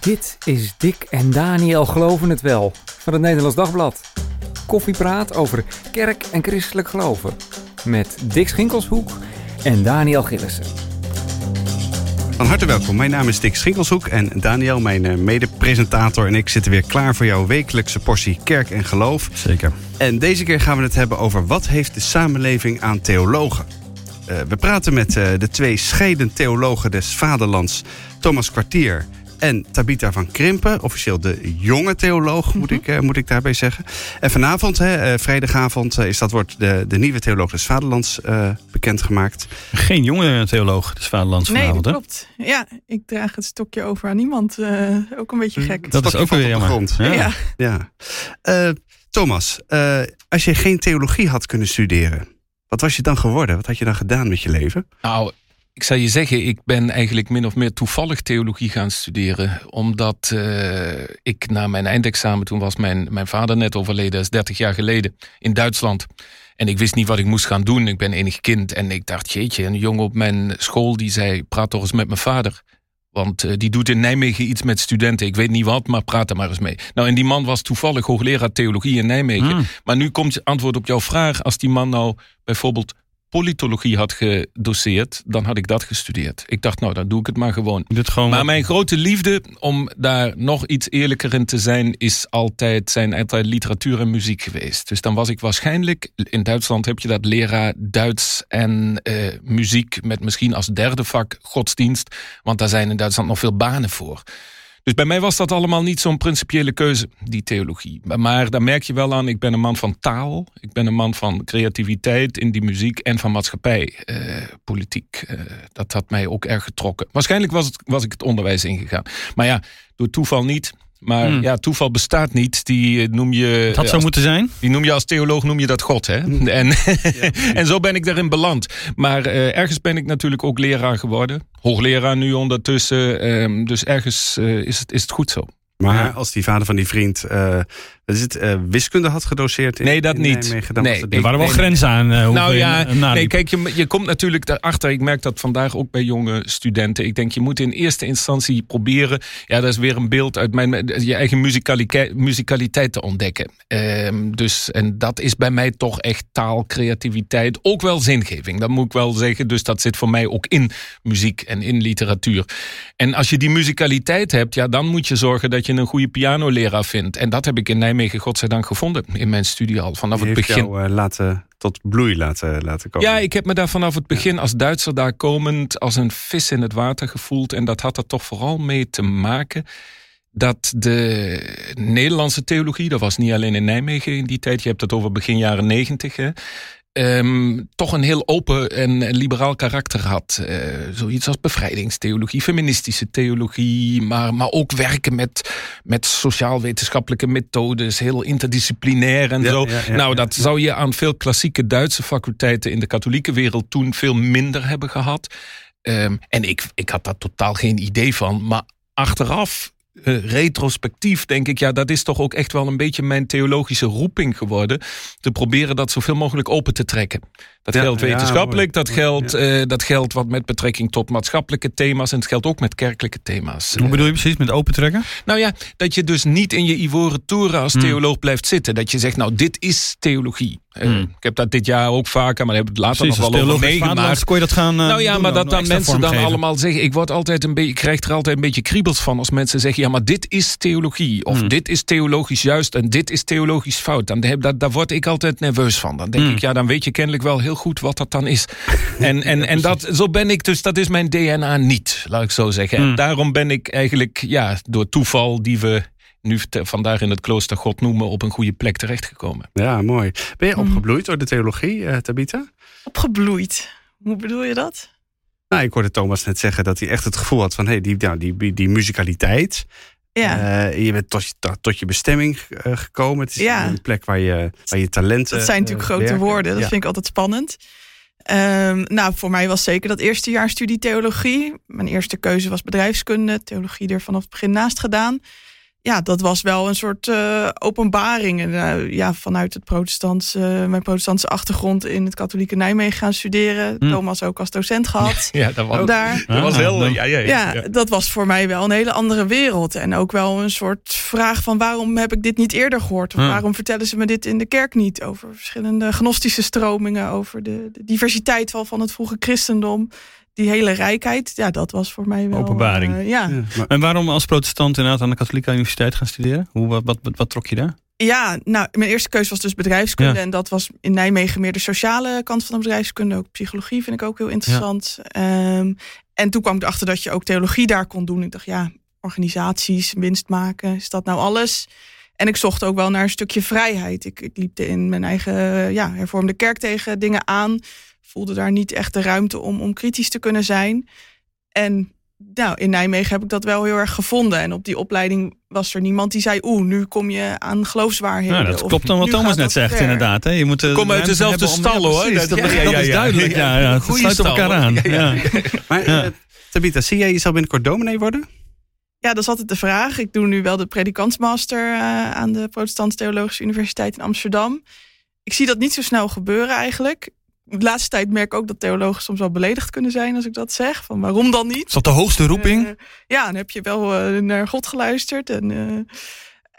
Dit is Dick en Daniel Geloven het Wel van het Nederlands Dagblad. Koffiepraat over kerk en christelijk geloven. Met Dick Schinkelshoek en Daniel Gillissen. Van harte welkom. Mijn naam is Dick Schinkelshoek en Daniel, mijn eh, mede-presentator en ik zitten weer klaar voor jouw wekelijkse portie kerk en geloof. Zeker. En deze keer gaan we het hebben over wat heeft de samenleving aan theologen. Uh, we praten met uh, de twee scheiden theologen des vaderlands, Thomas Kwartier en Tabita van Krimpen, officieel de jonge theoloog, mm -hmm. moet, ik, uh, moet ik daarbij zeggen. En vanavond, hè, uh, vrijdagavond, uh, is dat wordt de, de nieuwe theoloog des Vaderlands bekendgemaakt. Geen jonge theoloog des Vaderlands nee, vanavond, dat klopt. Ja, ik draag het stokje over aan niemand. ook een beetje gek. Dat is ook weer jammer. Grond. Ja. ja. ja. Thomas, als je geen theologie had kunnen studeren, wat was je dan geworden? Wat had je dan gedaan met je leven? Nou, ik zou je zeggen, ik ben eigenlijk min of meer toevallig theologie gaan studeren. Omdat uh, ik na mijn eindexamen, toen was mijn, mijn vader net overleden, dat is 30 jaar geleden, in Duitsland. En ik wist niet wat ik moest gaan doen. Ik ben enig kind. En ik dacht, jeetje, een jongen op mijn school die zei, praat toch eens met mijn vader. Want uh, die doet in Nijmegen iets met studenten. Ik weet niet wat, maar praat er maar eens mee. Nou, en die man was toevallig hoogleraar theologie in Nijmegen. Hmm. Maar nu komt het antwoord op jouw vraag. Als die man nou bijvoorbeeld politologie had gedoseerd, dan had ik dat gestudeerd. Ik dacht, nou, dan doe ik het maar gewoon. gewoon maar mijn grote liefde, om daar nog iets eerlijker in te zijn, is altijd, zijn altijd literatuur en muziek geweest. Dus dan was ik waarschijnlijk, in Duitsland heb je dat leraar Duits en uh, muziek met misschien als derde vak godsdienst, want daar zijn in Duitsland nog veel banen voor. Dus bij mij was dat allemaal niet zo'n principiële keuze, die theologie. Maar daar merk je wel aan, ik ben een man van taal. Ik ben een man van creativiteit in die muziek en van maatschappij, eh, politiek. Eh, dat had mij ook erg getrokken. Waarschijnlijk was, het, was ik het onderwijs ingegaan. Maar ja, door toeval niet. Maar Hmm. ja, toeval bestaat niet. Die noem je. Het had zo als, moeten zijn. Die noem je als theoloog noem je dat God, hè? En, en zo ben ik daarin beland. Maar uh, ergens ben ik natuurlijk ook leraar geworden. Hoogleraar nu ondertussen. Um, dus ergens uh, is, het, is het goed zo. Maar ja. als die vader van die vriend uh, is het, uh, wiskunde had gedoseerd in Nee, dat in niet. Nijmegen, dan nee, was het Er waren wel nee, grenzen aan. Uh, nou ja, nee, kijk, je, je komt natuurlijk daarachter. Ik merk dat vandaag ook bij jonge studenten. Ik denk, je moet in eerste instantie proberen. Ja, dat is weer een beeld uit mijn. je eigen muzikaliteit, muzikaliteit te ontdekken. Um, dus, en dat is bij mij toch echt taal, creativiteit. Ook wel zingeving, dat moet ik wel zeggen. Dus dat zit voor mij ook in muziek en in literatuur. En als je die muzikaliteit hebt, ja, dan moet je zorgen dat je een goede pianoleraar vindt. En dat heb ik in Nijmegen, godzijdank, gevonden in mijn studie al. Vanaf het begin. Jou, uh, laten, tot bloei laten, laten komen. Ja, ik heb me daar vanaf het begin als Duitser daar komend als een vis in het water gevoeld. En dat had er toch vooral mee te maken dat de Nederlandse theologie, dat was niet alleen in Nijmegen in die tijd, je hebt het over begin jaren negentig, Um, toch een heel open en liberaal karakter had. Uh, zoiets als bevrijdingstheologie, feministische theologie, maar, maar ook werken met, met sociaal-wetenschappelijke methodes, heel interdisciplinair en ja, zo. Ja, ja, nou, dat zou je aan veel klassieke Duitse faculteiten in de katholieke wereld toen veel minder hebben gehad. Um, en ik, ik had daar totaal geen idee van, maar achteraf uh, retrospectief denk ik, ja, dat is toch ook echt wel een beetje mijn theologische roeping geworden. Te proberen dat zoveel mogelijk open te trekken. Dat ja, geldt wetenschappelijk, ja, dat, geldt, uh, dat geldt wat met betrekking tot maatschappelijke thema's en het geldt ook met kerkelijke thema's. Hoe bedoel je precies met open trekken? Nou ja, dat je dus niet in je ivoren toren als theoloog hmm. blijft zitten. Dat je zegt, nou, dit is theologie. Hmm. Uh, ik heb dat dit jaar ook vaker, maar daar heb ik later precies, nog wel over meegemaakt. Kon je dat gaan uh, Nou ja, doen, maar dat dan mensen dan geven. allemaal zeggen... Ik, word altijd een beetje, ik krijg er altijd een beetje kriebels van als mensen zeggen... ja, maar dit is theologie. Of Hmm. dit is theologisch juist en dit is theologisch fout. Dan, daar, daar word ik altijd nerveus van. Dan denk Hmm. ik, ja, dan weet je kennelijk wel heel goed wat dat dan is. En, en, en dat, zo ben ik dus, dat is mijn DNA niet, laat ik zo zeggen. En Hmm. daarom ben ik eigenlijk, ja, door toeval die we nu vandaag in het klooster God noemen, op een goede plek terechtgekomen. Ja, mooi. Ben je opgebloeid door de theologie, uh, Tabita? Opgebloeid? Hoe bedoel je dat? Nou, ik hoorde Thomas net zeggen dat hij echt het gevoel had van hey, die, nou, die, die, die muzikaliteit. Ja. Uh, je bent tot, tot je bestemming uh, gekomen. Het is ja. een plek waar je, waar je talenten. Dat zijn natuurlijk uh, grote werken. woorden. Dat ja. vind ik altijd spannend. Um, nou, voor mij was zeker dat eerste jaar studie theologie. Mijn eerste keuze was bedrijfskunde. Theologie er vanaf het begin naast gedaan. Ja, dat was wel een soort uh, openbaring. En, uh, ja, vanuit het protestantse, uh, mijn protestantse achtergrond in het katholieke Nijmegen gaan studeren. Hm. Thomas ook als docent gehad. Ja, dat was, daar. Dat was heel... Ja, ja, ja, ja, dat was voor mij wel een hele andere wereld. En ook wel een soort vraag van waarom heb ik dit niet eerder gehoord? Of waarom vertellen ze me dit in de kerk niet? Over verschillende gnostische stromingen, over de, de diversiteit wel van het vroege christendom die hele rijkheid, ja, dat was voor mij wel... Openbaring. Uh, ja. ja En waarom als protestant inderdaad aan de katholieke universiteit gaan studeren? Hoe, wat, wat, wat, wat trok je daar? Ja, nou, mijn eerste keuze was dus bedrijfskunde. Ja. En dat was in Nijmegen meer de sociale kant van de bedrijfskunde. Ook psychologie vind ik ook heel interessant. Ja. Um, en toen kwam ik erachter dat je ook theologie daar kon doen. Ik dacht, ja, organisaties, winst maken, is dat nou alles? En ik zocht ook wel naar een stukje vrijheid. Ik, ik liep in mijn eigen ja, hervormde kerk tegen dingen aan voelde daar niet echt de ruimte om, om kritisch te kunnen zijn. En nou, in Nijmegen heb ik dat wel heel erg gevonden. En op die opleiding was er niemand die zei... oeh, nu kom je aan geloofswaarheden. Nou, dat klopt dan wat Thomas net zegt, ver. inderdaad. Hè. Je moet Kom uit dezelfde stal, hoor. Precies, dat, ja, ja, ja, dat is duidelijk. Ja, ja, het sluit op elkaar aan. Ja, Maar uh, Tabitha, zie jij jezelf binnenkort dominee worden? Ja, dat is altijd de vraag. Ik doe nu wel de predikantsmaster uh, aan de Protestantse Theologische Universiteit in Amsterdam. Ik zie dat niet zo snel gebeuren eigenlijk de laatste tijd merk ik ook dat theologen soms wel beledigd kunnen zijn als ik dat zeg. Van waarom dan niet? Is dat de hoogste roeping? Uh, ja, dan heb je wel uh, naar God geluisterd. En, uh,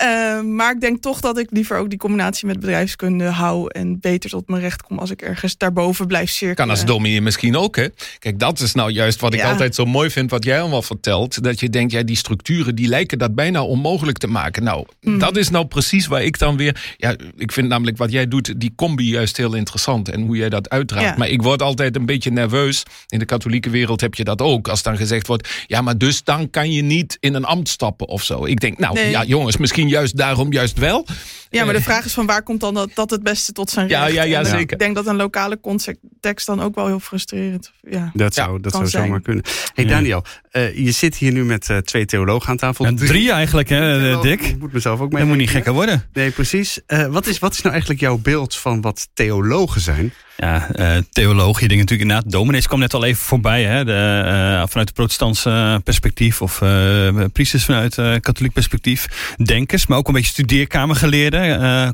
uh, maar ik denk toch dat ik liever ook die combinatie met bedrijfskunde hou. En beter tot mijn recht kom als ik ergens daarboven blijf cirkelen. Kan als dominee misschien ook, hè? Kijk, dat is nou juist wat ik ja. altijd zo mooi vind, wat jij allemaal vertelt. Dat je denkt, ja, die structuren die lijken dat bijna onmogelijk te maken. Nou, mm. dat is nou precies waar ik dan weer. Ja, ik vind namelijk wat jij doet, die combi juist heel interessant. En hoe jij dat uitdraagt. Ja. Maar ik word altijd een beetje nerveus. In de katholieke wereld heb je dat ook. Als dan gezegd wordt, ja, maar dus dan kan je niet in een ambt stappen of zo. Ik denk, nou nee. ja, jongens, misschien juist daarom juist wel. Ja, maar de vraag is van waar komt dan dat, dat het beste tot zijn recht? Ja, ja, ja en, zeker. Ik denk dat een lokale context dan ook wel heel frustrerend ja, Dat zou, dat zou zijn. zomaar kunnen. hey Daniel, uh, je zit hier nu met uh, twee theologen aan tafel. En drie eigenlijk, hè, Dick? Ik moet mezelf ook mee. Dat moet niet gekker worden. Nee, precies. Uh, wat, is, wat is nou eigenlijk jouw beeld van wat theologen zijn? Ja, uh, theologie, denk natuurlijk inderdaad. Dominees kwam net al even voorbij. Hè, de, uh, vanuit het protestantse perspectief. Of uh, priesters vanuit katholiek perspectief. Denkers, maar ook een beetje studeerkamergeleerden.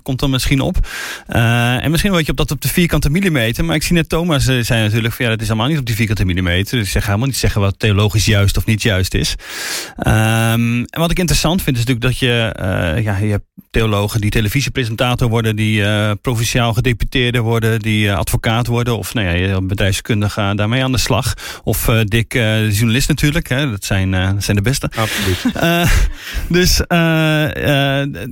Komt dan misschien op. en misschien een beetje op dat op de vierkante millimeter. Maar ik zie net Thomas zei natuurlijk van ja, dat is allemaal niet op die vierkante millimeter. Dus ik zeg helemaal niet zeggen wat theologisch juist of niet juist is. Um, en wat ik interessant vind is natuurlijk dat je, ja, je hebt theologen die televisiepresentator worden. Die provinciaal gedeputeerde worden. Die advocaat worden of nou ja, bedrijfskundige daarmee aan de slag. Of uh, de journalist natuurlijk. Hè, dat, zijn, dat zijn de beste. Absoluut. dus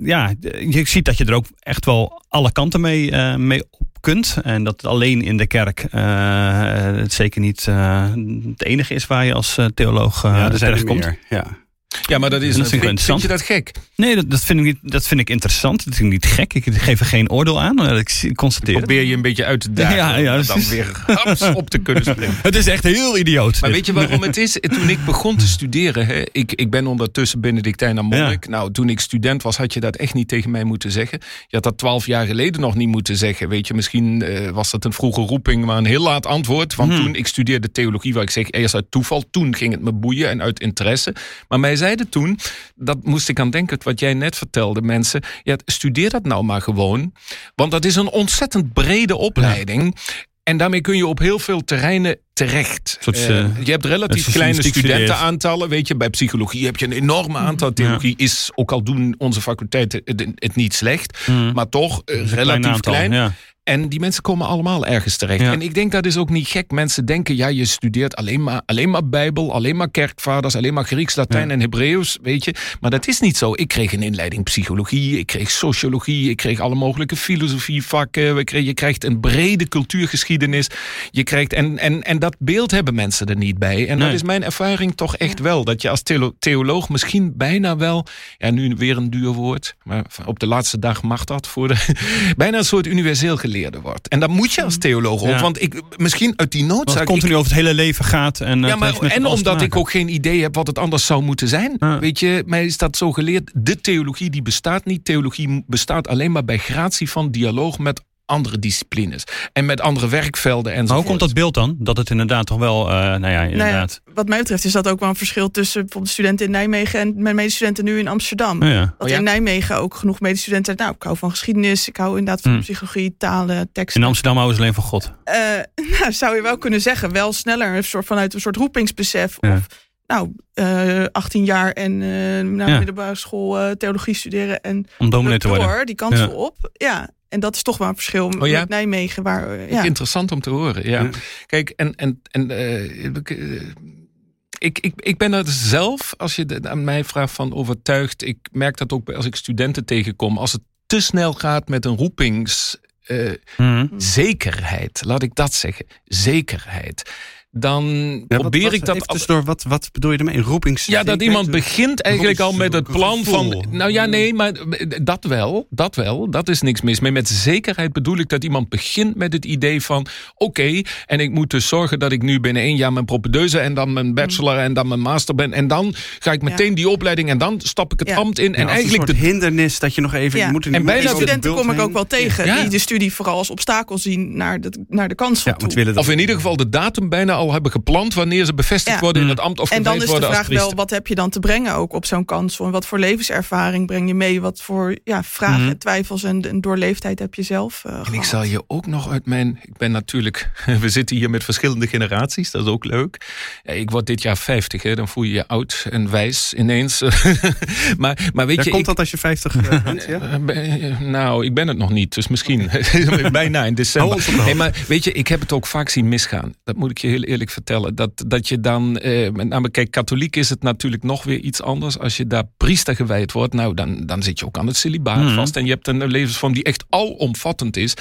ja, je ziet dat je er ook echt wel alle kanten mee, mee op kunt. En dat alleen in de kerk het zeker niet het enige is waar je als theoloog ja, er zijn terechtkomt. Meer, ja. Ja, maar dat is dat vind, je dat gek? Nee, dat, dat, vind ik niet, dat vind ik interessant. Dat vind ik niet gek. Ik geef er geen oordeel aan. Ik constateer. Probeer je een beetje uit te dagen. Ja, ja, dan is... weer haps op te kunnen springen. het is echt heel idioot. Maar weet je waarom het is? Toen ik begon te studeren, hè, ik, ik ben ondertussen Benedictijn en monnik. Ja. Nou, toen ik student was, had je dat echt niet tegen mij moeten zeggen. Je had dat twaalf jaar geleden nog niet moeten zeggen. Weet je, misschien uh, was dat een vroege roeping, maar een heel laat antwoord. Want hmm. toen ik studeerde theologie, waar ik zeg eerst uit toeval, toen ging het me boeien en uit interesse. Maar mij zeiden toen dat moest ik aan denken, wat jij net vertelde, mensen. Ja, studeer dat nou maar gewoon. Want dat is een ontzettend brede opleiding. Ja. En daarmee kun je op heel veel terreinen terecht. Soort, uh, je hebt relatief kleine studentenaantallen. Weet je, bij psychologie heb je een enorme aantal. Theologie ja. is, ook al doen onze faculteiten het, het niet slecht, mm. maar toch uh, relatief klein. Ja. En die mensen komen allemaal ergens terecht. Ja. En ik denk dat is ook niet gek. Mensen denken, ja, je studeert alleen maar, alleen maar Bijbel, alleen maar kerkvaders, alleen maar Grieks, Latijn ja. en Hebreeuws, weet je. Maar dat is niet zo. Ik kreeg een inleiding psychologie, ik kreeg sociologie, ik kreeg alle mogelijke filosofievakken. Je krijgt een brede cultuurgeschiedenis. Je krijgt, en, en, en dat beeld hebben mensen er niet bij. En nee. dat is mijn ervaring toch echt wel. Dat je als theoloog misschien bijna wel, ja, nu weer een duur woord, maar op de laatste dag mag dat voor de, bijna een soort universeel geleerd wordt. En dat moet je als theoloog ook. Ja. Want ik, misschien uit die noodzaak... het continu ik, over het hele leven gaat. En, ja, maar, en omdat ik ook geen idee heb wat het anders zou moeten zijn. Ja. Weet je, mij is dat zo geleerd. De theologie die bestaat niet. Theologie bestaat alleen maar bij gratie van dialoog met andere disciplines. En met andere werkvelden en Maar hoe komt dat beeld dan? Dat het inderdaad toch wel, uh, nou ja, inderdaad. Nou ja, wat mij betreft is dat ook wel een verschil tussen bijvoorbeeld studenten in Nijmegen en mijn medestudenten nu in Amsterdam. Oh ja. Dat Oh ja? in Nijmegen ook genoeg medestudenten. Nou, ik hou van geschiedenis, ik hou inderdaad van Hmm. psychologie, talen, teksten. In Amsterdam houden ze alleen van God. Eh, nou, zou je wel kunnen zeggen, wel sneller, een soort, vanuit een soort roepingsbesef. Ja. Of nou, eh 18 jaar en eh naar Ja. middelbare school eh, theologie studeren en Om dominee te worden. die kant Ja. op. Ja, en dat is toch wel een verschil Oh ja? met Nijmegen. Waar, eh, ja. Interessant om te horen, ja. Ja. Kijk, en, en, en eh, ik, eh, ik, ik, ik ben er zelf, als je de- aan mij vraagt van overtuigd, ik merk dat ook als ik studenten tegenkom, als het te snel gaat met een roepings... eh, Mhm. zekerheid, laat ik dat zeggen, zekerheid. Dan Ja, probeer wat- ik dat. even tussendoor, wat, wat bedoel je ermee? Roepings. Ja, dat iemand begint eigenlijk al met het plan van. Nou ja, nee, maar dat wel. Dat wel. Dat is niks mis mee. Met zekerheid bedoel ik dat iemand begint met het idee van. Oké, en ik moet dus zorgen dat ik nu binnen één jaar mijn propedeuse. en dan mijn bachelor en dan mijn master ben. En dan ga ik meteen die opleiding en dan stap ik het Ja. ambt in. Ja, en eigenlijk een de. hindernis dat je nog even. Ja. Je moet, je En het studenten kom ik ook wel tegen Ja. die de studie vooral als obstakel zien naar de, naar de kans van toe. Of in ieder geval de datum bijna al hebben gepland. wanneer ze bevestigd Ja. worden in het ambt. of En dan is de vraag wel, wat heb je dan te brengen ook op zo'n kansel? En wat voor levenservaring breng je mee? Wat voor ja, vragen, en twijfels en, en doorleefdheid heb je zelf eh, En ik zal je ook nog uit mijn. Ik ben natuurlijk. We zitten hier met verschillende generaties, dat is ook leuk. Ja, Ik word dit jaar 50, hè, dan voel je je oud en wijs ineens. maar, maar weet Ja, je. komt ik, dat als je 50 eh, bent? Ja? eh, nou, ik ben het nog niet, dus misschien bijna in december. Nee, maar weet je, ik heb het ook vaak zien misgaan. Dat moet ik je heel eerlijk vertellen. Dat, dat je dan, eh, met name, kijk, katholiek is het natuurlijk nog weer iets anders. Als je daar priester gewijd wordt, nou, dan, dan zit je ook aan het celibaat Mhm. vast. En je hebt een levensvorm die echt alomvattend is.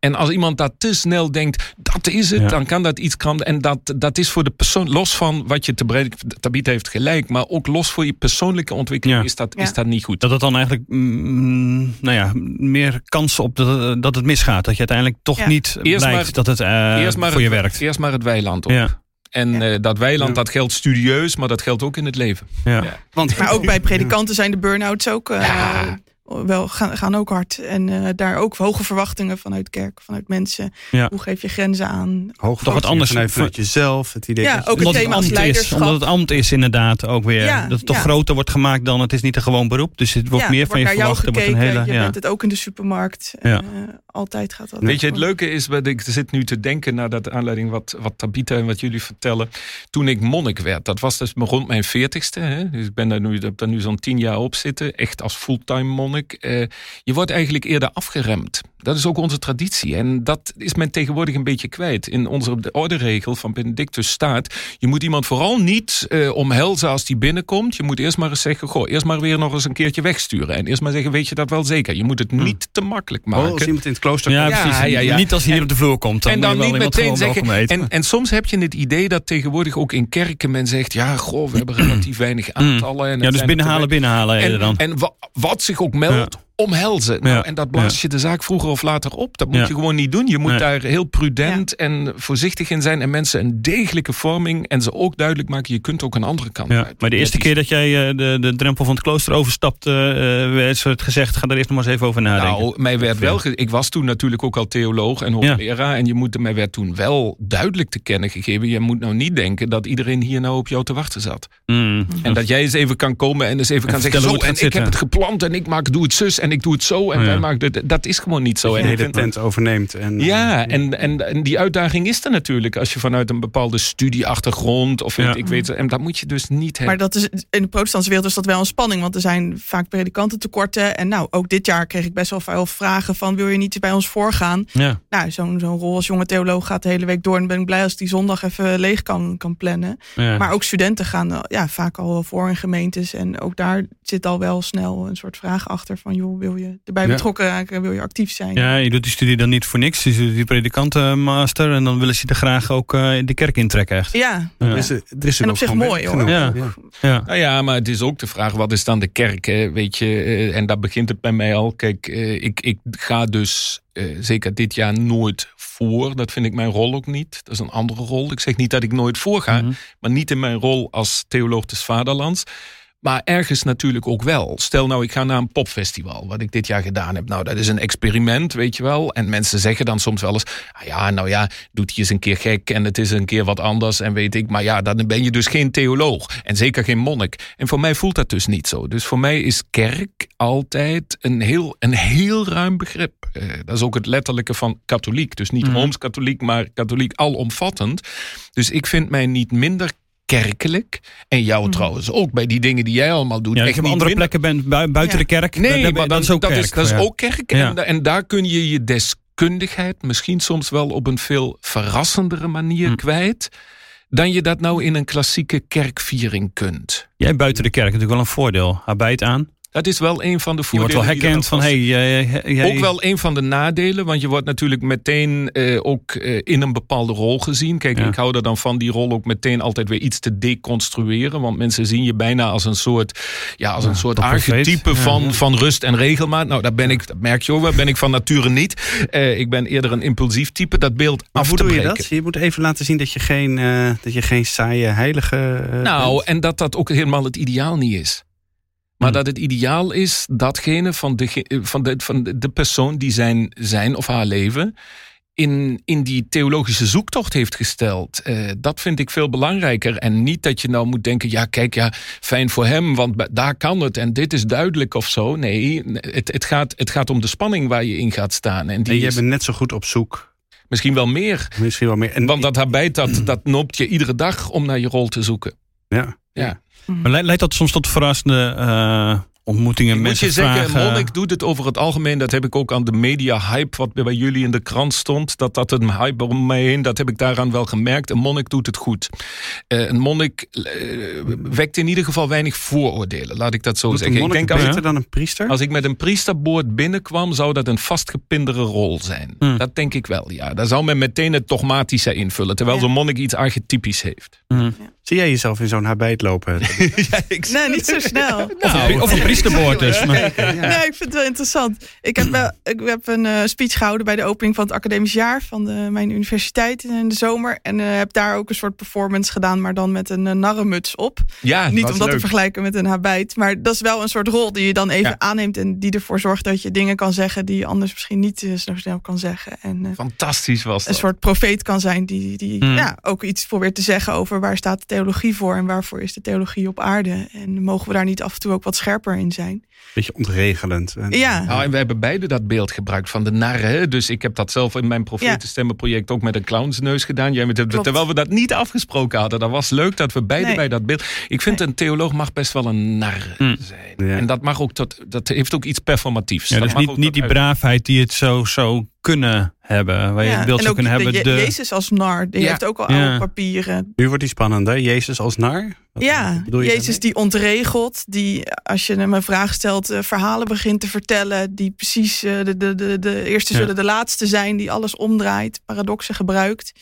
En als iemand dat te snel denkt, dat is het, Ja. dan kan dat iets kan. En dat, dat is voor de persoon, los van wat je te brengen, Tabitha heeft gelijk, maar ook los voor je persoonlijke ontwikkeling Ja. is, dat, Ja. is dat niet goed. Dat het dan eigenlijk mm, nou ja, meer kans op dat, dat het misgaat. Dat je uiteindelijk toch Ja. niet Eerst blijkt maar- dat het eh, eerst maar voor je werkt. Eerst maar het weiland op. Ja. En Ja. eh, dat weiland, Ja. dat geldt studieus, maar dat geldt ook in het leven. Ja. Ja. Want, Maar ook bij predikanten zijn de burn-outs ook eh, Ja. Wel, gaan, gaan ook hard. En eh, daar ook hoge verwachtingen vanuit kerk, vanuit mensen. Ja. Hoe geef je grenzen aan? hoog Toch wat anders. vanuit, vanuit jezelf. Het idee Ja, dat ook het Omdat thema het, als ambt is, omdat het ambt is inderdaad ook weer. Ja, dat het toch ja. groter wordt gemaakt dan het is niet een gewoon beroep. Dus het wordt Ja, meer er van je verwacht. Er wordt een hele, Je ja. bent het ook in de supermarkt. Ja. En, eh, altijd gaat dat. Weet je, het leuke is, wat ik zit nu te denken naar dat aanleiding wat, wat Tabita en wat jullie vertellen. Toen ik monnik werd, dat was dus rond mijn veertigste. hè, Dus ik ben daar nu, heb daar nu zo'n tien jaar op zitten, echt als fulltime monnik. Eh, je wordt eigenlijk eerder afgeremd. Dat is ook onze traditie. En dat is men tegenwoordig een beetje kwijt. In onze de orderegel van Benedictus staat... je moet iemand vooral niet eh, omhelzen als die binnenkomt. Je moet eerst maar eens zeggen... goh, eerst maar weer nog eens een keertje wegsturen. En eerst maar zeggen, weet je dat wel zeker? Je moet het niet te makkelijk Oh, als maken. iemand in het klooster Ja, komt. precies. ja, ja. Niet als hij hier En- op de vloer komt. Dan en dan niet meteen zeggen. En, en soms heb je het idee dat tegenwoordig ook in kerken men zegt: ja, goh, we hebben relatief weinig aantallen. En ja, dus binnenhalen, binnenhalen eerder dan. En, en wa- wat zich ook meldt, yeah. Omhelzen. Nou, Ja. en dat blaast Ja. je de zaak vroeger of later op. Dat moet Ja. je gewoon niet doen. Je moet Nee. daar heel prudent en voorzichtig in zijn. En mensen een degelijke vorming. En ze ook duidelijk maken: je kunt ook een andere kant Ja, uit. maar de eerste keer dat jij eh, de, de drempel van het klooster overstapte, eh, werd het gezegd, ga daar eerst nog maar eens even over nadenken. Nou, mij werd wel. ge- Ik was toen natuurlijk ook al theoloog en hoogleraar. En je moet, mij werd toen wel duidelijk te kennen gegeven. Je moet nou niet denken dat iedereen hier nou op jou te wachten zat. Mm. En dat jij eens even kan komen en eens even kan zeggen: Zo, en ik heb het gepland en ik maak, doe het zus en ik doe het zo. En Ja. wij maken dit. Dat is gewoon niet zo. Dat je En de hele tent overneemt. En, ja, en, en, en die uitdaging is er natuurlijk als je vanuit een bepaalde studieachtergrond of weet Ja. ik weet. En dat moet je dus niet Maar hebben. dat is, in de protestantse wereld is dat wel een spanning. Want er zijn vaak predikantentekorten. En nou, ook dit jaar kreeg ik best wel veel vragen van... wil je niet bij ons voorgaan? Ja. Nou, zo'n zo'n rol als jonge theoloog gaat de hele week door. En ben ik blij als ik die zondag even leeg kan, kan plannen. Ja. Maar ook studenten gaan eh, ja, vaak al voor in gemeentes. En ook daar zit al wel snel een soort vraag achter van... joh, wil je erbij Ja. betrokken raken? Wil je actief zijn? Ja, je doet die studie dan niet voor niks. Je doet die predikantenmaster en dan willen ze er graag ook eh, in de kerk intrekken echt. Ja, Ja. er is, er is er En ook op zich mooi, hoor. Ja. Ja. Ja. Nou ja, maar het is ook de vraag: wat is dan de kerk? Hè? Weet je, eh, en daar begint het bij mij al. Kijk, eh, ik, ik ga dus eh, zeker dit jaar nooit voor. Dat vind ik mijn rol ook niet. Dat is een andere rol. Ik zeg niet dat ik nooit voor ga, Mhm. maar niet in mijn rol als theoloog des vaderlands. Maar ergens natuurlijk ook wel. Stel nou, ik ga naar een popfestival, wat ik dit jaar gedaan heb. Nou, dat is een experiment, weet je wel. En mensen zeggen dan soms wel eens, ah ja, nou ja, doet hij eens een keer gek en het is een keer wat anders en weet ik. Maar ja, dan ben je dus geen theoloog en zeker geen monnik. En voor mij voelt dat dus niet zo. Dus voor mij is kerk altijd een heel, een heel ruim begrip. Eh, dat is ook het letterlijke van katholiek. Dus niet Mhm. rooms-katholiek, maar katholiek alomvattend. Dus ik vind mij niet minder kerkelijk. En jou trouwens ook bij die dingen die jij allemaal doet. Ja, echt heb niet andere plekken ben bui- buiten Ja. de kerk. Nee, Dat- dat is ook dat kerk. is, dat is ook kerk. Ja. En, da- en daar kun je je deskundigheid misschien soms wel op een veel verrassendere manier Hm. kwijt. Dan je dat nou in een klassieke kerkviering kunt. Jij buiten de kerk natuurlijk wel een voordeel. Arbeid aan. Dat is wel een van de Je wordt voordelen. wel er herkend van, hey, jij, jij, Ook wel een van de nadelen, want je wordt natuurlijk meteen eh, ook eh, in een bepaalde rol gezien. Kijk, Ja. ik hou er dan van die rol ook meteen altijd weer iets te deconstrueren. Want mensen zien je bijna als een soort, ja, als een soort archetype van, ja. van rust en regelmaat. Nou, dat ben ik, dat merk je ook wel, ben ik van nature niet. Eh, ik ben eerder een impulsief type, dat beeld Maar af hoe te doe je breken. dat? Je moet even laten zien dat je geen, dat je geen saaie heilige Nou, bent. en dat dat ook helemaal het ideaal niet is. Maar Hmm. dat het ideaal is datgene van de, van de, van de- persoon die zijn, zijn of haar leven in, in die theologische zoektocht heeft gesteld. Eh, dat vind ik veel belangrijker. En niet dat je nou moet denken, ja kijk, ja, fijn voor hem, want daar kan het en dit is duidelijk of zo. Nee, het, het, gaat, het gaat om de spanning waar je in gaat staan. En die En jij is bent net zo goed op zoek. misschien wel meer. Misschien wel meer. En, Want dat habijt, dat, dat noopt je iedere dag om naar je rol te zoeken. ja. Ja. Maar le- leidt dat soms tot verrassende eh, ontmoetingen? Ik moet je zeggen, vragen, Monnik doet het over het algemeen. Dat heb ik ook aan de media-hype, wat bij jullie in de krant stond. Dat dat een hype om mij heen, dat heb ik daaraan wel gemerkt. Een monnik doet het goed. Eh, een monnik eh, wekt in ieder geval weinig vooroordelen, laat ik dat zo Doet een zeggen. Ik denk als, beter dan een priester? als ik met een priesterboord binnenkwam, zou dat een vastgepindere rol zijn. Hmm. Dat denk ik wel, ja. Daar zou men meteen het dogmatische invullen, terwijl Ja. zo'n monnik iets archetypisch heeft. Mhm. Zie jij jezelf in zo'n habit lopen? ja, ik Nee, niet zo snel. Of, een, of een priesterboord dus. Maar, Nee, ik vind het wel interessant. Ik heb, wel, ik heb een eh, speech gehouden bij de opening van het academisch jaar van de, mijn universiteit in de zomer. En eh, heb daar ook een soort performance gedaan, maar dan met een eh, narrenmuts op. Ja, Niet om dat te vergelijken met een habit, maar dat is wel een soort rol die je dan even Ja. aanneemt en die ervoor zorgt dat je dingen kan zeggen die je anders misschien niet zo snel kan zeggen. En eh, Fantastisch was een dat. soort profeet kan zijn die, die Hmm. ja, ook iets probeert te zeggen over waar staat de theologie voor en waarvoor is de theologie op aarde. En mogen we daar niet af en toe ook wat scherper in zijn? Beetje ontregelend. En- Ja. Nou, en we hebben beide dat beeld gebruikt van de narren. hè. Dus ik heb dat zelf in mijn profetenstemmenproject ook met een clownsneus gedaan. Jij met, terwijl we dat niet afgesproken hadden. Dat was leuk dat we beide Nee. bij dat beeld. Ik vind een theoloog mag best wel een nar Hmm. zijn. Ja. En dat mag ook tot, dat heeft ook iets performatiefs. ja, Dat dus mag niet, ook niet die uit- braafheid die het zo zou kunnen hebben. Waar je Ja, het beeld zou kunnen hebben. de, De, Je- Jezus als nar, die Ja. heeft ook al Ja. oude papieren. Nu wordt die spannender. Jezus als nar? Wat Ja, je Jezus daarmee? die ontregelt, die als je hem een vraag stelt, eh, verhalen begint te vertellen, die precies eh, de, de, de, de eerste Ja. zullen de laatste zijn, die alles omdraait, paradoxen gebruikt.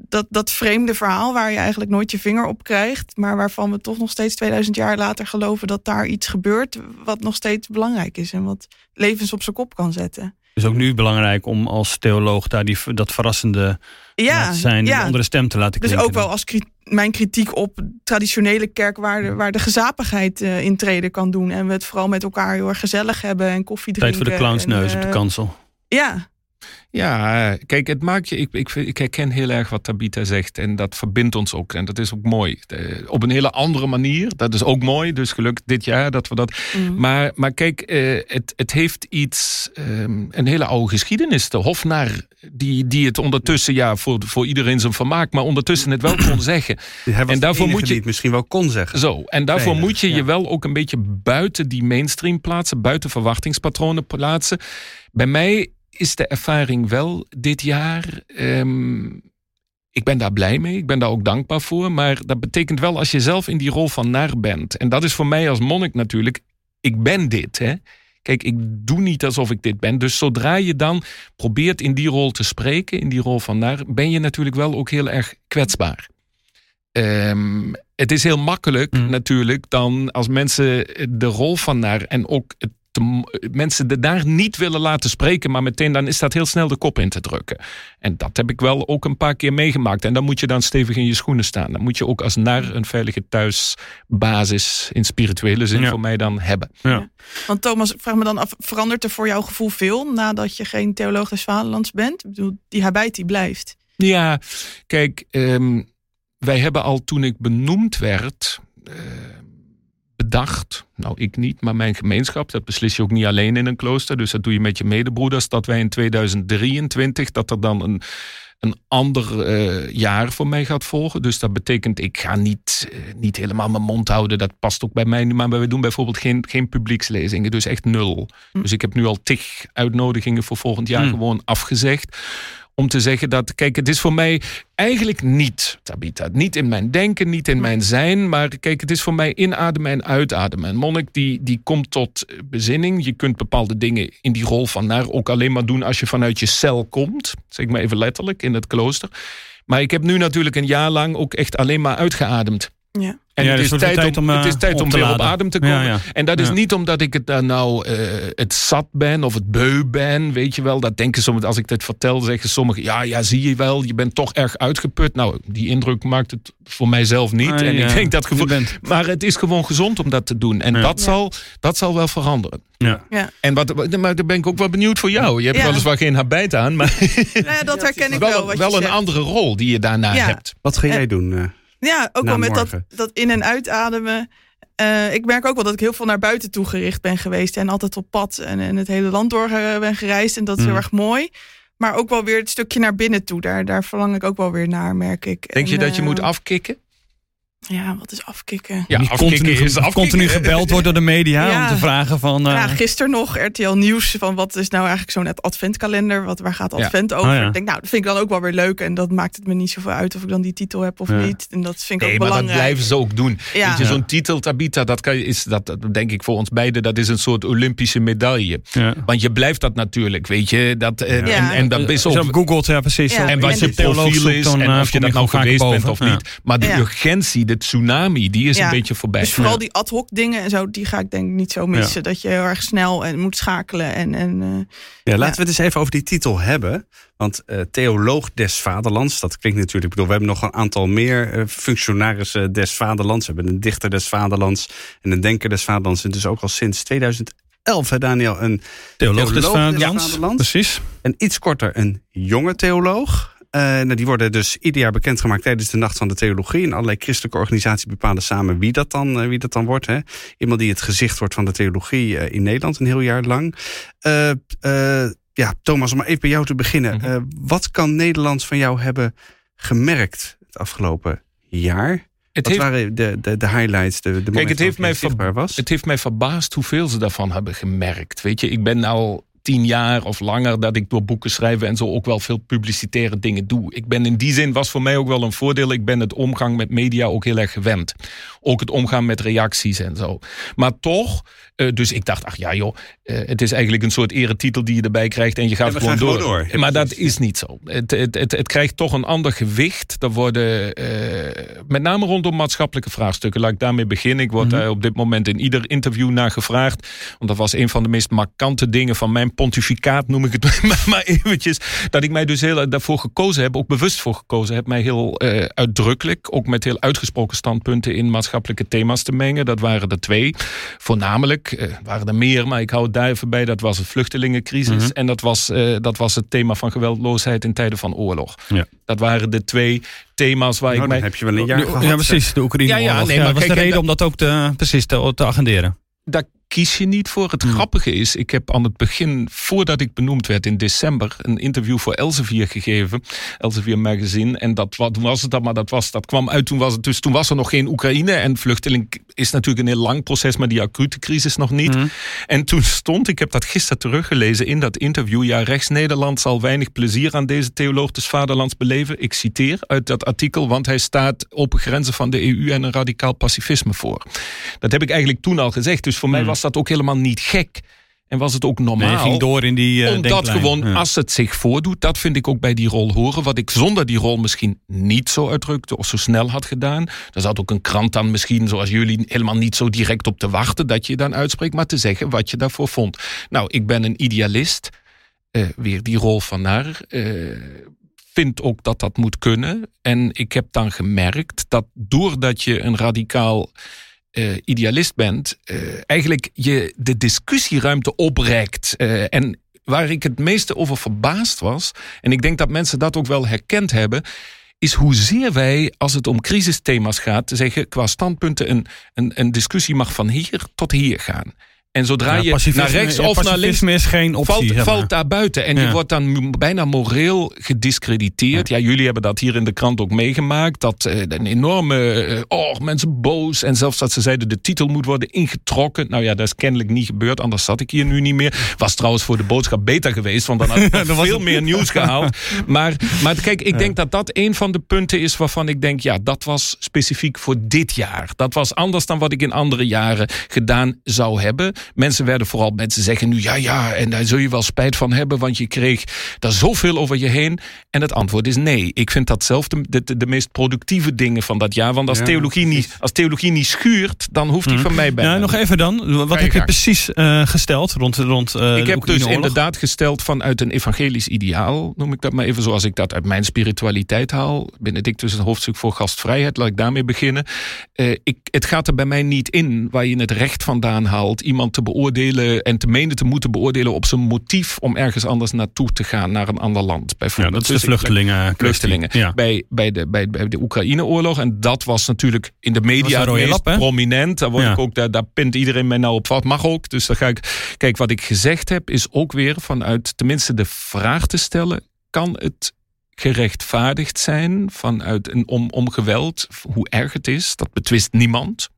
Dat, dat vreemde verhaal waar je eigenlijk nooit je vinger op krijgt, maar waarvan we toch nog steeds 2000 jaar later geloven dat daar iets gebeurt, wat nog steeds belangrijk is en wat levens op zijn kop kan zetten. Is ook nu belangrijk om als theoloog daar die, dat verrassende Ja, zijn. ja. Een andere stem te laten Dus klinken. ook wel als mijn kritiek op traditionele kerk waar de, waar de gezapigheid eh intreden kan doen. En we het vooral met elkaar heel erg gezellig hebben en koffie Tijd drinken. voor de clownsneus en, op de eh, kansel. Ja, Ja, kijk, het maakt je. Ik, ik, ik herken heel erg wat Tabita zegt. En dat verbindt ons ook. En dat is ook mooi. Op een hele andere manier. Dat is ook mooi. Dus gelukkig dit jaar dat we dat. Mm. Maar, maar kijk, eh, het, het heeft iets. ehm, een hele oude geschiedenis. De Hofnar. Die, die het ondertussen, ja, voor, voor iedereen zijn vermaak. Maar ondertussen het wel kon zeggen. En daarvoor moet je- die het misschien wel kon zeggen. Zo, en daarvoor Veilig, moet je ja. je wel ook een beetje buiten die mainstream plaatsen, buiten verwachtingspatronen plaatsen. Bij mij is de ervaring wel dit jaar. ehm, ik ben daar blij mee, ik ben daar ook dankbaar voor. Maar dat betekent wel als je zelf in die rol van naar bent. En dat is voor mij als monnik natuurlijk. Ik ben dit, hè. Kijk, ik doe niet alsof ik dit ben. Dus zodra je dan probeert in die rol te spreken, in die rol van naar, ben je natuurlijk wel ook heel erg kwetsbaar. Ehm, het is heel makkelijk Mm. natuurlijk dan als mensen de rol van naar en ook het de, mensen er daar niet willen laten spreken, maar meteen dan is dat heel snel de kop in te drukken. En dat heb ik wel ook een paar keer meegemaakt. En dan moet je dan stevig in je schoenen staan. Dan moet je ook als naar een veilige thuisbasis in spirituele zin voor mij dan hebben. Ja. Want Thomas, vraag me dan af, verandert er voor jouw gevoel veel nadat je geen theoloog des vaderlands bent? Ik bedoel, die habijt die blijft. Ja, kijk, ehm, wij hebben al toen ik benoemd werd, uh, bedacht, nou ik niet, maar mijn gemeenschap, dat beslis je ook niet alleen in een klooster, dus dat doe je met je medebroeders, dat wij in 2023, dat er dan een, een ander uh, jaar voor mij gaat volgen. Dus dat betekent, ik ga niet, uh, niet helemaal mijn mond houden, dat past ook bij mij, maar we doen bijvoorbeeld geen, geen publiekslezingen, dus echt nul. Hm. Dus ik heb nu al tig uitnodigingen voor volgend jaar hm. gewoon afgezegd om te zeggen dat, kijk, het is voor mij eigenlijk niet, Tabita, niet in mijn denken, niet in mijn zijn, maar kijk, het is voor mij inademen en uitademen. Een monnik die, die komt tot bezinning. Je kunt bepaalde dingen in die rol van naar ook alleen maar doen als je vanuit je cel komt, zeg maar even letterlijk, in het klooster. Maar ik heb nu natuurlijk een jaar lang ook echt alleen maar uitgeademd. Ja. En Ja, het, dus is het wordt tijd tijd om, om, het is eh, tijd op om te weer op adem te komen. Ja, ja. En dat is Ja. niet omdat ik het daar nou eh, het zat ben of het beu ben, weet je wel. Dat denken soms, als ik dit vertel, zeggen sommigen, ja, ja, zie je wel, je bent toch erg uitgeput. Nou, die indruk maakt het voor mijzelf niet. Ah, en ja. ik denk dat Je gevoel. bent- Maar het is gewoon gezond om dat te doen. En Ja. dat, Ja. zal, dat zal wel veranderen. Ja. Ja. En wat, maar daar ben ik ook wel benieuwd voor jou. Je hebt Ja. weliswaar geen habijt aan, maar Nou ja, dat herken ik wel. wel, wat je wel een andere rol die je daarna Ja. hebt. Wat ga jij En- doen? Eh? Ja, ook wel met dat, dat in- en uitademen. Eh, ik merk ook wel dat ik heel veel naar buiten toe gericht ben geweest. En altijd op pad en, en het hele land door eh, ben gereisd. En dat is Mm. heel erg mooi. Maar ook wel weer het stukje naar binnen toe. Daar, daar verlang ik ook wel weer naar, merk ik. Denk je dat je eh, moet afkicken? Ja, wat is afkicken? Ja, Niet afkicken continu, is afkicken. continu gebeld wordt door de media Ja. om te vragen van... eh, Ja, gisteren nog RTL Nieuws van wat is nou eigenlijk zo'n adventkalender? Wat, waar gaat Ja. advent over? Oh ja. Ik denk, nou, dat vind ik dan ook wel weer leuk. En dat maakt het me niet zoveel uit of ik dan die titel heb of Ja. niet. En dat vind ik Nee, ook maar dat belangrijk. blijven ze ook doen. Ja. Weet je, zo'n titel, Tabita, dat, kan je, is, dat, dat denk ik voor ons beiden, dat is een soort Olympische medaille. ja. Want je blijft dat natuurlijk, weet je. Dat, eh, Ja. en, en dat is Als je ook... googelt, ja precies. En wat je profiel is dan, en eh, of je dat nou geweest bent of niet. Maar de urgentie, de tsunami, die is Ja. een beetje voorbij. Dus vooral Ja. die ad hoc dingen en zo, die ga ik denk ik niet zo missen. Dat je heel erg snel en moet schakelen. En, en, eh, Ja, laten we het eens even over die titel hebben. Want eh, theoloog des vaderlands, dat klinkt natuurlijk... Ik bedoel, we hebben nog een aantal meer eh, functionarissen des vaderlands. We hebben een dichter des vaderlands en een denker des vaderlands. En dus ook al sinds 2011, hè Daniel, een Theoloog des Theoloog des vaderlands. vaderlands. Precies. En iets korter een jonge theoloog. Eh, nou, die worden dus ieder jaar bekendgemaakt tijdens de Nacht van de Theologie. En allerlei christelijke organisaties bepalen samen wie dat dan, eh, wie dat dan wordt. Hè. Iemand die het gezicht wordt van de theologie eh, in Nederland een heel jaar lang. Ja, Thomas, om maar even bij jou te beginnen. Mhm. Wat kan Nederland van jou hebben gemerkt het afgelopen jaar? Het Wat heeft, waren de, de, de highlights, de, de momenten het heeft mij was? het heeft mij verbaasd hoeveel ze daarvan hebben gemerkt. Weet je, ik ben nou tien jaar of langer dat ik door boeken schrijven en zo ook wel veel publicitaire dingen doe. Ik ben in die zin was voor mij ook wel een voordeel. Ik ben het omgang met media ook heel erg gewend. Ook het omgaan met reacties en zo. Maar toch, eh, dus ik dacht, ach ja joh, eh, het is eigenlijk een soort eretitel die je erbij krijgt en je gaat Ja, gewoon door. gewoon door. Ja, maar dat is niet zo. Het, het, het, het krijgt toch een ander gewicht. Er worden, eh, met name rondom maatschappelijke vraagstukken, laat ik daarmee beginnen. Ik word daar op dit moment in ieder interview naar gevraagd. Want dat was een van de meest markante dingen van mijn pontificaat, noem ik het maar, maar eventjes. Dat ik mij dus heel daarvoor gekozen heb, ook bewust voor gekozen heb, mij heel uitdrukkelijk, ook met heel uitgesproken standpunten in maatschappelijke thema's te mengen. Dat waren er twee. Voornamelijk, eh, waren er meer, maar ik hou het daar even bij. Dat was het vluchtelingencrisis en dat was, eh, dat was het thema van geweldloosheid in tijden van oorlog. Ja. Dat waren de twee thema's waar Nou, ik dan mij... heb je wel een jaar gehad. Ja, precies. De Oekraïne. Ja, ja, nee, Ja, maar dat was kijk, de en reden om dat ook te, precies te, te agenderen. daar kies je niet voor. Het grappige is, ik heb aan het begin, voordat ik benoemd werd in december, een interview voor Elsevier gegeven. Elsevier Magazine. En dat wat toen was het dat, maar dat, was, dat kwam uit. Toen was, het, dus toen was er nog geen Oekraïne. En vluchteling is natuurlijk een heel lang proces, maar die acute crisis nog niet. En toen stond, ik heb dat gisteren teruggelezen in dat interview. Ja, rechts-Nederland zal weinig plezier aan deze theoloog des vaderlands beleven. Ik citeer uit dat artikel, want hij staat open grenzen van de EU en een radicaal pacifisme voor. Dat heb ik eigenlijk toen al gezegd. Dus voor mij was dat ook helemaal niet gek. En was het ook normaal? Nee, ging door in die uh, Omdat gewoon, ja. als het zich voordoet, dat vind ik ook bij die rol horen. Wat ik zonder die rol misschien niet zo uitdrukte of zo snel had gedaan. Daar zat ook een krant dan misschien, zoals jullie, helemaal niet zo direct op te wachten dat je dan uitspreekt, maar te zeggen wat je daarvoor vond. Nou, ik ben een idealist. Uh, weer die rol van naar. Uh, vind ook dat dat moet kunnen. En ik heb dan gemerkt dat doordat je een radicaal uh, idealist bent, uh, eigenlijk je de discussieruimte oprekt. Uh, en waar ik het meeste over verbaasd was, en ik denk dat mensen dat ook wel herkend hebben, is hoezeer wij, als het om crisisthema's gaat, zeggen qua standpunten een, een, een discussie mag van hier tot hier gaan. En zodra Ja, je naar rechts of naar links is geen optie, valt, zeg maar. valt daar buiten. En Ja. je wordt dan bijna moreel gediscrediteerd. Ja. jullie hebben dat hier in de krant ook meegemaakt. Dat eh, een enorme, eh, oh, mensen boos. En zelfs dat ze zeiden de titel moet worden ingetrokken. Nou ja, dat is kennelijk niet gebeurd. Anders zat ik hier nu niet meer. Was trouwens voor de boodschap beter geweest. Want dan had ik veel meer nieuws gehaald. Maar, maar kijk, ik denk dat dat een van de punten is waarvan ik denk... ja, dat was specifiek voor dit jaar. Dat was anders dan wat ik in andere jaren gedaan zou hebben. Mensen werden vooral, mensen zeggen nu... ja, ja, en daar zul je wel spijt van hebben... want je kreeg daar zoveel over je heen. En het antwoord is nee. Ik vind dat zelf de, de, de meest productieve dingen van dat jaar. Want als, Ja, theologie, niet, als theologie niet schuurt... dan hoeft die van mij bij. Ja, nog even dan. Wat heb je precies eh, gesteld rond, rond eh, Ik heb dus inderdaad gesteld vanuit een evangelisch ideaal, noem ik dat maar even zoals ik dat uit mijn spiritualiteit haal. Benedictus een hoofdstuk voor gastvrijheid, laat ik daarmee beginnen. Eh, ik, het gaat er bij mij niet in waar je het recht vandaan haalt iemand te beoordelen en te menen te moeten beoordelen op zijn motief om ergens anders naartoe te gaan, naar een ander land Ja, bijvoorbeeld. dat is de Dus vluchtelingen. vluchtelingen. Ja. Bij, bij de, bij, bij de Oekraïne-oorlog. En dat was natuurlijk in de media het meest lap, prominent. Daar, word Ja. ik ook, daar, daar pint iedereen mij nou op vast. Mag ook. Dus dan ga ik. Kijk, wat ik gezegd heb, is ook weer vanuit tenminste de vraag te stellen: kan het gerechtvaardigd zijn vanuit een, om, om geweld, hoe erg het is? Dat betwist niemand.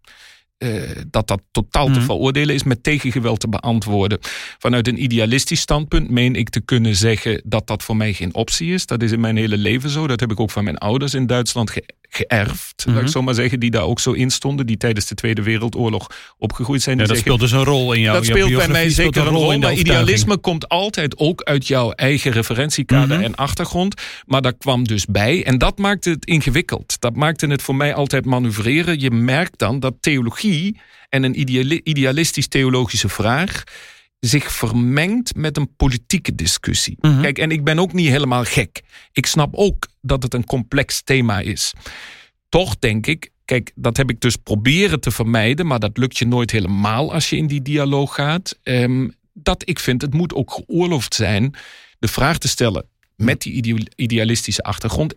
Eh, dat dat totaal te Mhm. veroordelen is, met tegengeweld te beantwoorden. Vanuit een idealistisch standpunt meen ik te kunnen zeggen dat dat voor mij geen optie is. Dat is in mijn hele leven zo. Dat heb ik ook van mijn ouders in Duitsland ge- geërfd. Laat Mhm. ik zo maar zeggen, die daar ook zo in stonden, die tijdens de Tweede Wereldoorlog opgegroeid zijn. Ja, dat zeggen, speelt dus een rol in jouw dat speelt bij mij zeker een rol. in Maar idealisme komt altijd ook uit jouw eigen referentiekader Mhm. en achtergrond. Maar dat kwam dus bij. En dat maakte het ingewikkeld. Dat maakte het voor mij altijd manoeuvreren. Je merkt dan dat theologie en een ideali- idealistisch-theologische vraag zich vermengt met een politieke discussie. Mhm. Kijk, en ik ben ook niet helemaal gek. Ik snap ook dat het een complex thema is. Toch denk ik, kijk, dat heb ik dus proberen te vermijden, maar dat lukt je nooit helemaal als je in die dialoog gaat. Ehm, dat ik vind, het moet ook geoorloofd zijn de vraag te stellen met die idealistische achtergrond.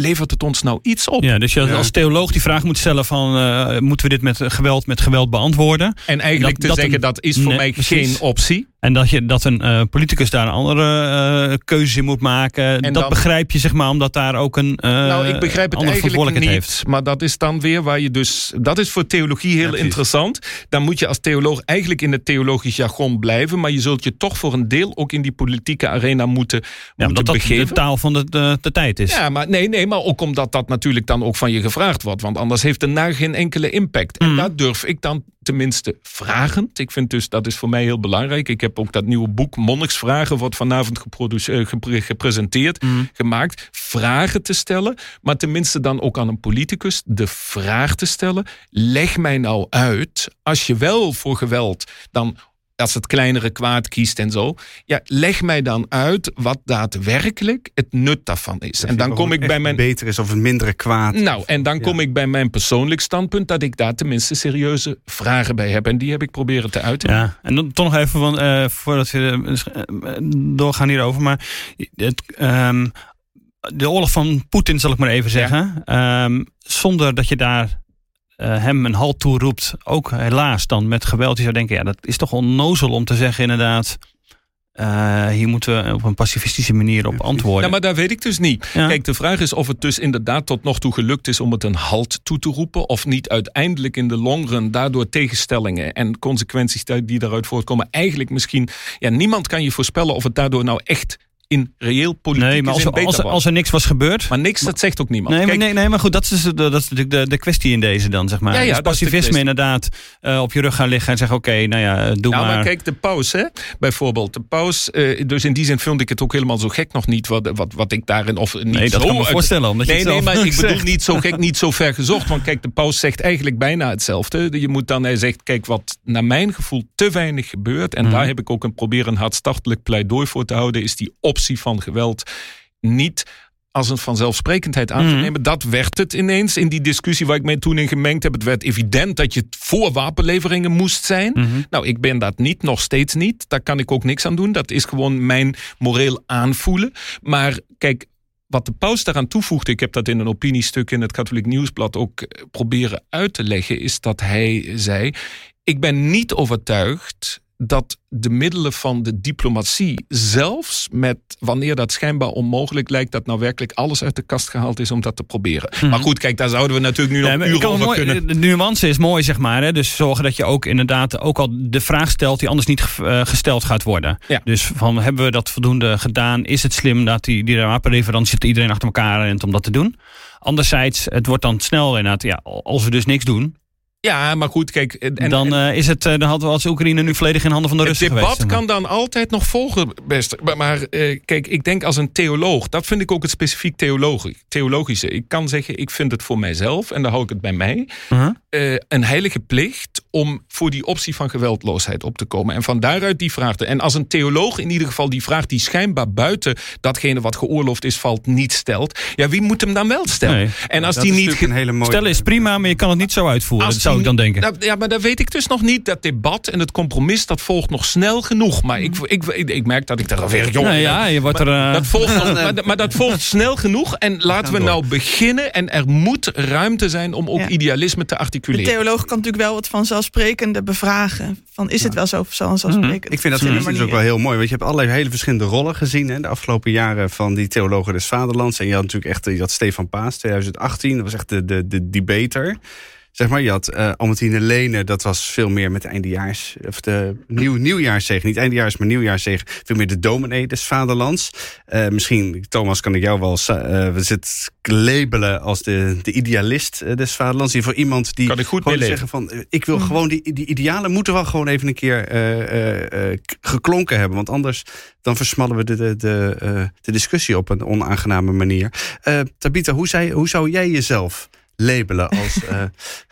Levert het ons nou iets op? Ja, dus je als, Ja. als theoloog die vraag moet stellen van... eh, moeten we dit met geweld met geweld beantwoorden? En eigenlijk Dat- te dat zeggen, een- dat is voor Nee, mij precies. geen optie. En dat, je, dat een eh, politicus daar een andere eh, keuze in moet maken. dat dan- begrijp je, zeg maar, omdat daar ook een eh nou, ik begrijp het eigenlijk niet. heeft. Maar dat is dan weer waar je dus. Dat is voor theologie heel interessant. Dan moet je als theoloog eigenlijk in het theologisch jargon blijven. Maar je zult je toch voor een deel ook in die politieke arena moeten, Ja, moeten omdat dat begeven. de taal van de, de, de tijd is. Ja, maar nee, nee, maar ook omdat dat natuurlijk dan ook van je gevraagd wordt. Want anders heeft het naar geen enkele impact. En Mhm. dat durf ik dan tenminste vragend. Ik vind dus, dat is voor mij heel belangrijk. Ik heb ook dat nieuwe boek Monniksvragen, wordt vanavond geproduce- eh, gepre- gepresenteerd, Mhm. gemaakt. Vragen te stellen, maar tenminste dan ook aan een politicus de vraag te stellen. Leg mij nou uit, als je wel voor geweld dan als het kleinere kwaad kiest en zo. Ja, leg mij dan uit wat daadwerkelijk het nut daarvan is. En dan kom ik bij mijn. beter is of het mindere kwaad. Nou, en dan kom ik bij mijn persoonlijk standpunt dat ik daar tenminste serieuze vragen bij heb. En die heb ik proberen te uiten. Ja, en dan toch nog even, want, eh, voordat we eh, doorgaan hierover. Maar het, ehm, de oorlog van Poetin, zal ik maar even zeggen. Ehm, zonder dat je daar hem een halt toe roept. Ook helaas dan met geweld. Je zou denken, ja, dat is toch onnozel om te zeggen inderdaad. eh, hier moeten we op een pacifistische manier op antwoorden. Ja, maar daar weet ik dus niet. Ja. Kijk, de vraag is of het dus inderdaad tot nog toe gelukt is om het een halt toe te roepen. Of niet uiteindelijk in de long run daardoor tegenstellingen en consequenties die daaruit voortkomen. Eigenlijk misschien, ja, niemand kan je voorspellen of het daardoor nou echt in reëel politiek Nee, maar als, er- als, er- als er niks was gebeurd. Maar niks, dat zegt ook niemand. Nee, Kijk, nee, nee, maar goed, dat is, de, dat is natuurlijk de, de kwestie in deze dan, zeg maar. Ja, ja, dus kwestie. inderdaad eh, op je rug gaan liggen en zeggen, oké, nou ja, eh, doe Nou, maar. maar kijk, de paus, hè, bijvoorbeeld. De paus, eh, dus in die zin vond ik het ook helemaal zo gek nog niet wat, wat, wat ik daarin. Of niet nee, dat zo kan me voorstellen, omdat je Nee, nee, maar ik bedoel niet zo gek, niet zo ver gezocht. Want kijk, de paus zegt eigenlijk bijna hetzelfde. Je moet dan, hij zegt, kijk, wat naar mijn gevoel te weinig gebeurt. En Mhm. daar heb ik ook een proberen een hartstochtelijk pleidooi voor te houden. Is die optie van geweld niet als een vanzelfsprekendheid aan te Mhm. nemen. Dat werd het ineens in die discussie waar ik mij toen in gemengd heb. Het werd evident dat je voor wapenleveringen moest zijn. Mhm. Nou, ik ben dat niet, nog steeds niet. Daar kan ik ook niks aan doen. Dat is gewoon mijn moreel aanvoelen. Maar kijk, wat de paus daaraan toevoegde, ik heb dat in een opiniestuk in het Katholiek Nieuwsblad ook eh, proberen uit te leggen, is dat hij zei: Ik ben niet overtuigd dat de middelen van de diplomatie, zelfs met wanneer dat schijnbaar onmogelijk lijkt, dat nou werkelijk alles uit de kast gehaald is om dat te proberen. Maar goed, kijk, daar zouden we natuurlijk nu nog Mhm. Maar ik uren over mooi- kunnen. De nuance is mooi, zeg maar. Hè? Dus zorgen dat je ook inderdaad ook al de vraag stelt die anders niet eh, gesteld gaat worden. Ja. Dus van hebben we dat voldoende gedaan? Is het slim dat die, die wapenleverantie zit iedereen achter elkaar rent om dat te doen? Anderzijds, het wordt dan snel inderdaad, ja, als we dus niks doen, Ja, maar goed, kijk. En, dan, en- eh, is het, eh, dan hadden we als Oekraïne nu volledig in handen van de Het Russen debat geweest. zeg maar. kan dan altijd nog volgen, beste. Maar, maar, eh, kijk, ik denk als een theoloog, dat vind ik ook het specifiek theologi- theologische. Ik kan zeggen, ik vind het voor mijzelf, en dan hou ik het bij mij, Uh-huh. een heilige plicht om voor die optie van geweldloosheid op te komen. En van daaruit die vraag. En als een theoloog in ieder geval die vraag die schijnbaar buiten datgene wat geoorloofd is valt niet stelt, ja, wie moet hem dan wel stellen? Nee. En als die is niet een hele mooie... Stellen is prima, maar je kan het niet zo uitvoeren. als Dat zou ik dan denken. Nou, ja, maar dat weet ik dus nog niet. Dat debat en het compromis, dat volgt nog snel genoeg. Maar ik, ik, ik, ik merk dat ik daar alweer jong Nee, ja, je wordt er... eh, dat volgt nog, maar, maar dat volgt snel genoeg. En laten we nou beginnen. En er moet ruimte zijn om ook Ja. idealisme te De articuleren. theoloog kan natuurlijk wel wat vanzelfsprekende bevragen. Van is het wel zo vanzelfsprekend? Ik vind dat die zin ook wel heel mooi. Want je hebt allerlei hele verschillende rollen gezien hè, de afgelopen jaren van die theologen des Vaderlands. En je had natuurlijk echt eh, je had Stefan Paas 2018, dat was echt de, de, de debater. Zeg maar, je had eh Albertine Lene, dat was veel meer met de eindejaars, of de nieuw, nieuwjaarszegen, niet eindejaars, maar nieuwjaarszegen. Veel meer de dominee des Vaderlands. Eh, misschien, Thomas, kan ik jou wel eh, we zitten labelen als de, de idealist des Vaderlands. In ieder geval iemand die Kan ik goed gewoon zeggen van, ik wil gewoon die, die idealen moeten wel gewoon even een keer eh, eh, eh, k- geklonken hebben, want anders dan versmallen we de, de, de, eh, de discussie op een onaangename manier. Eh Tabita, hoe, zei, hoe zou jij jezelf labelen als eh,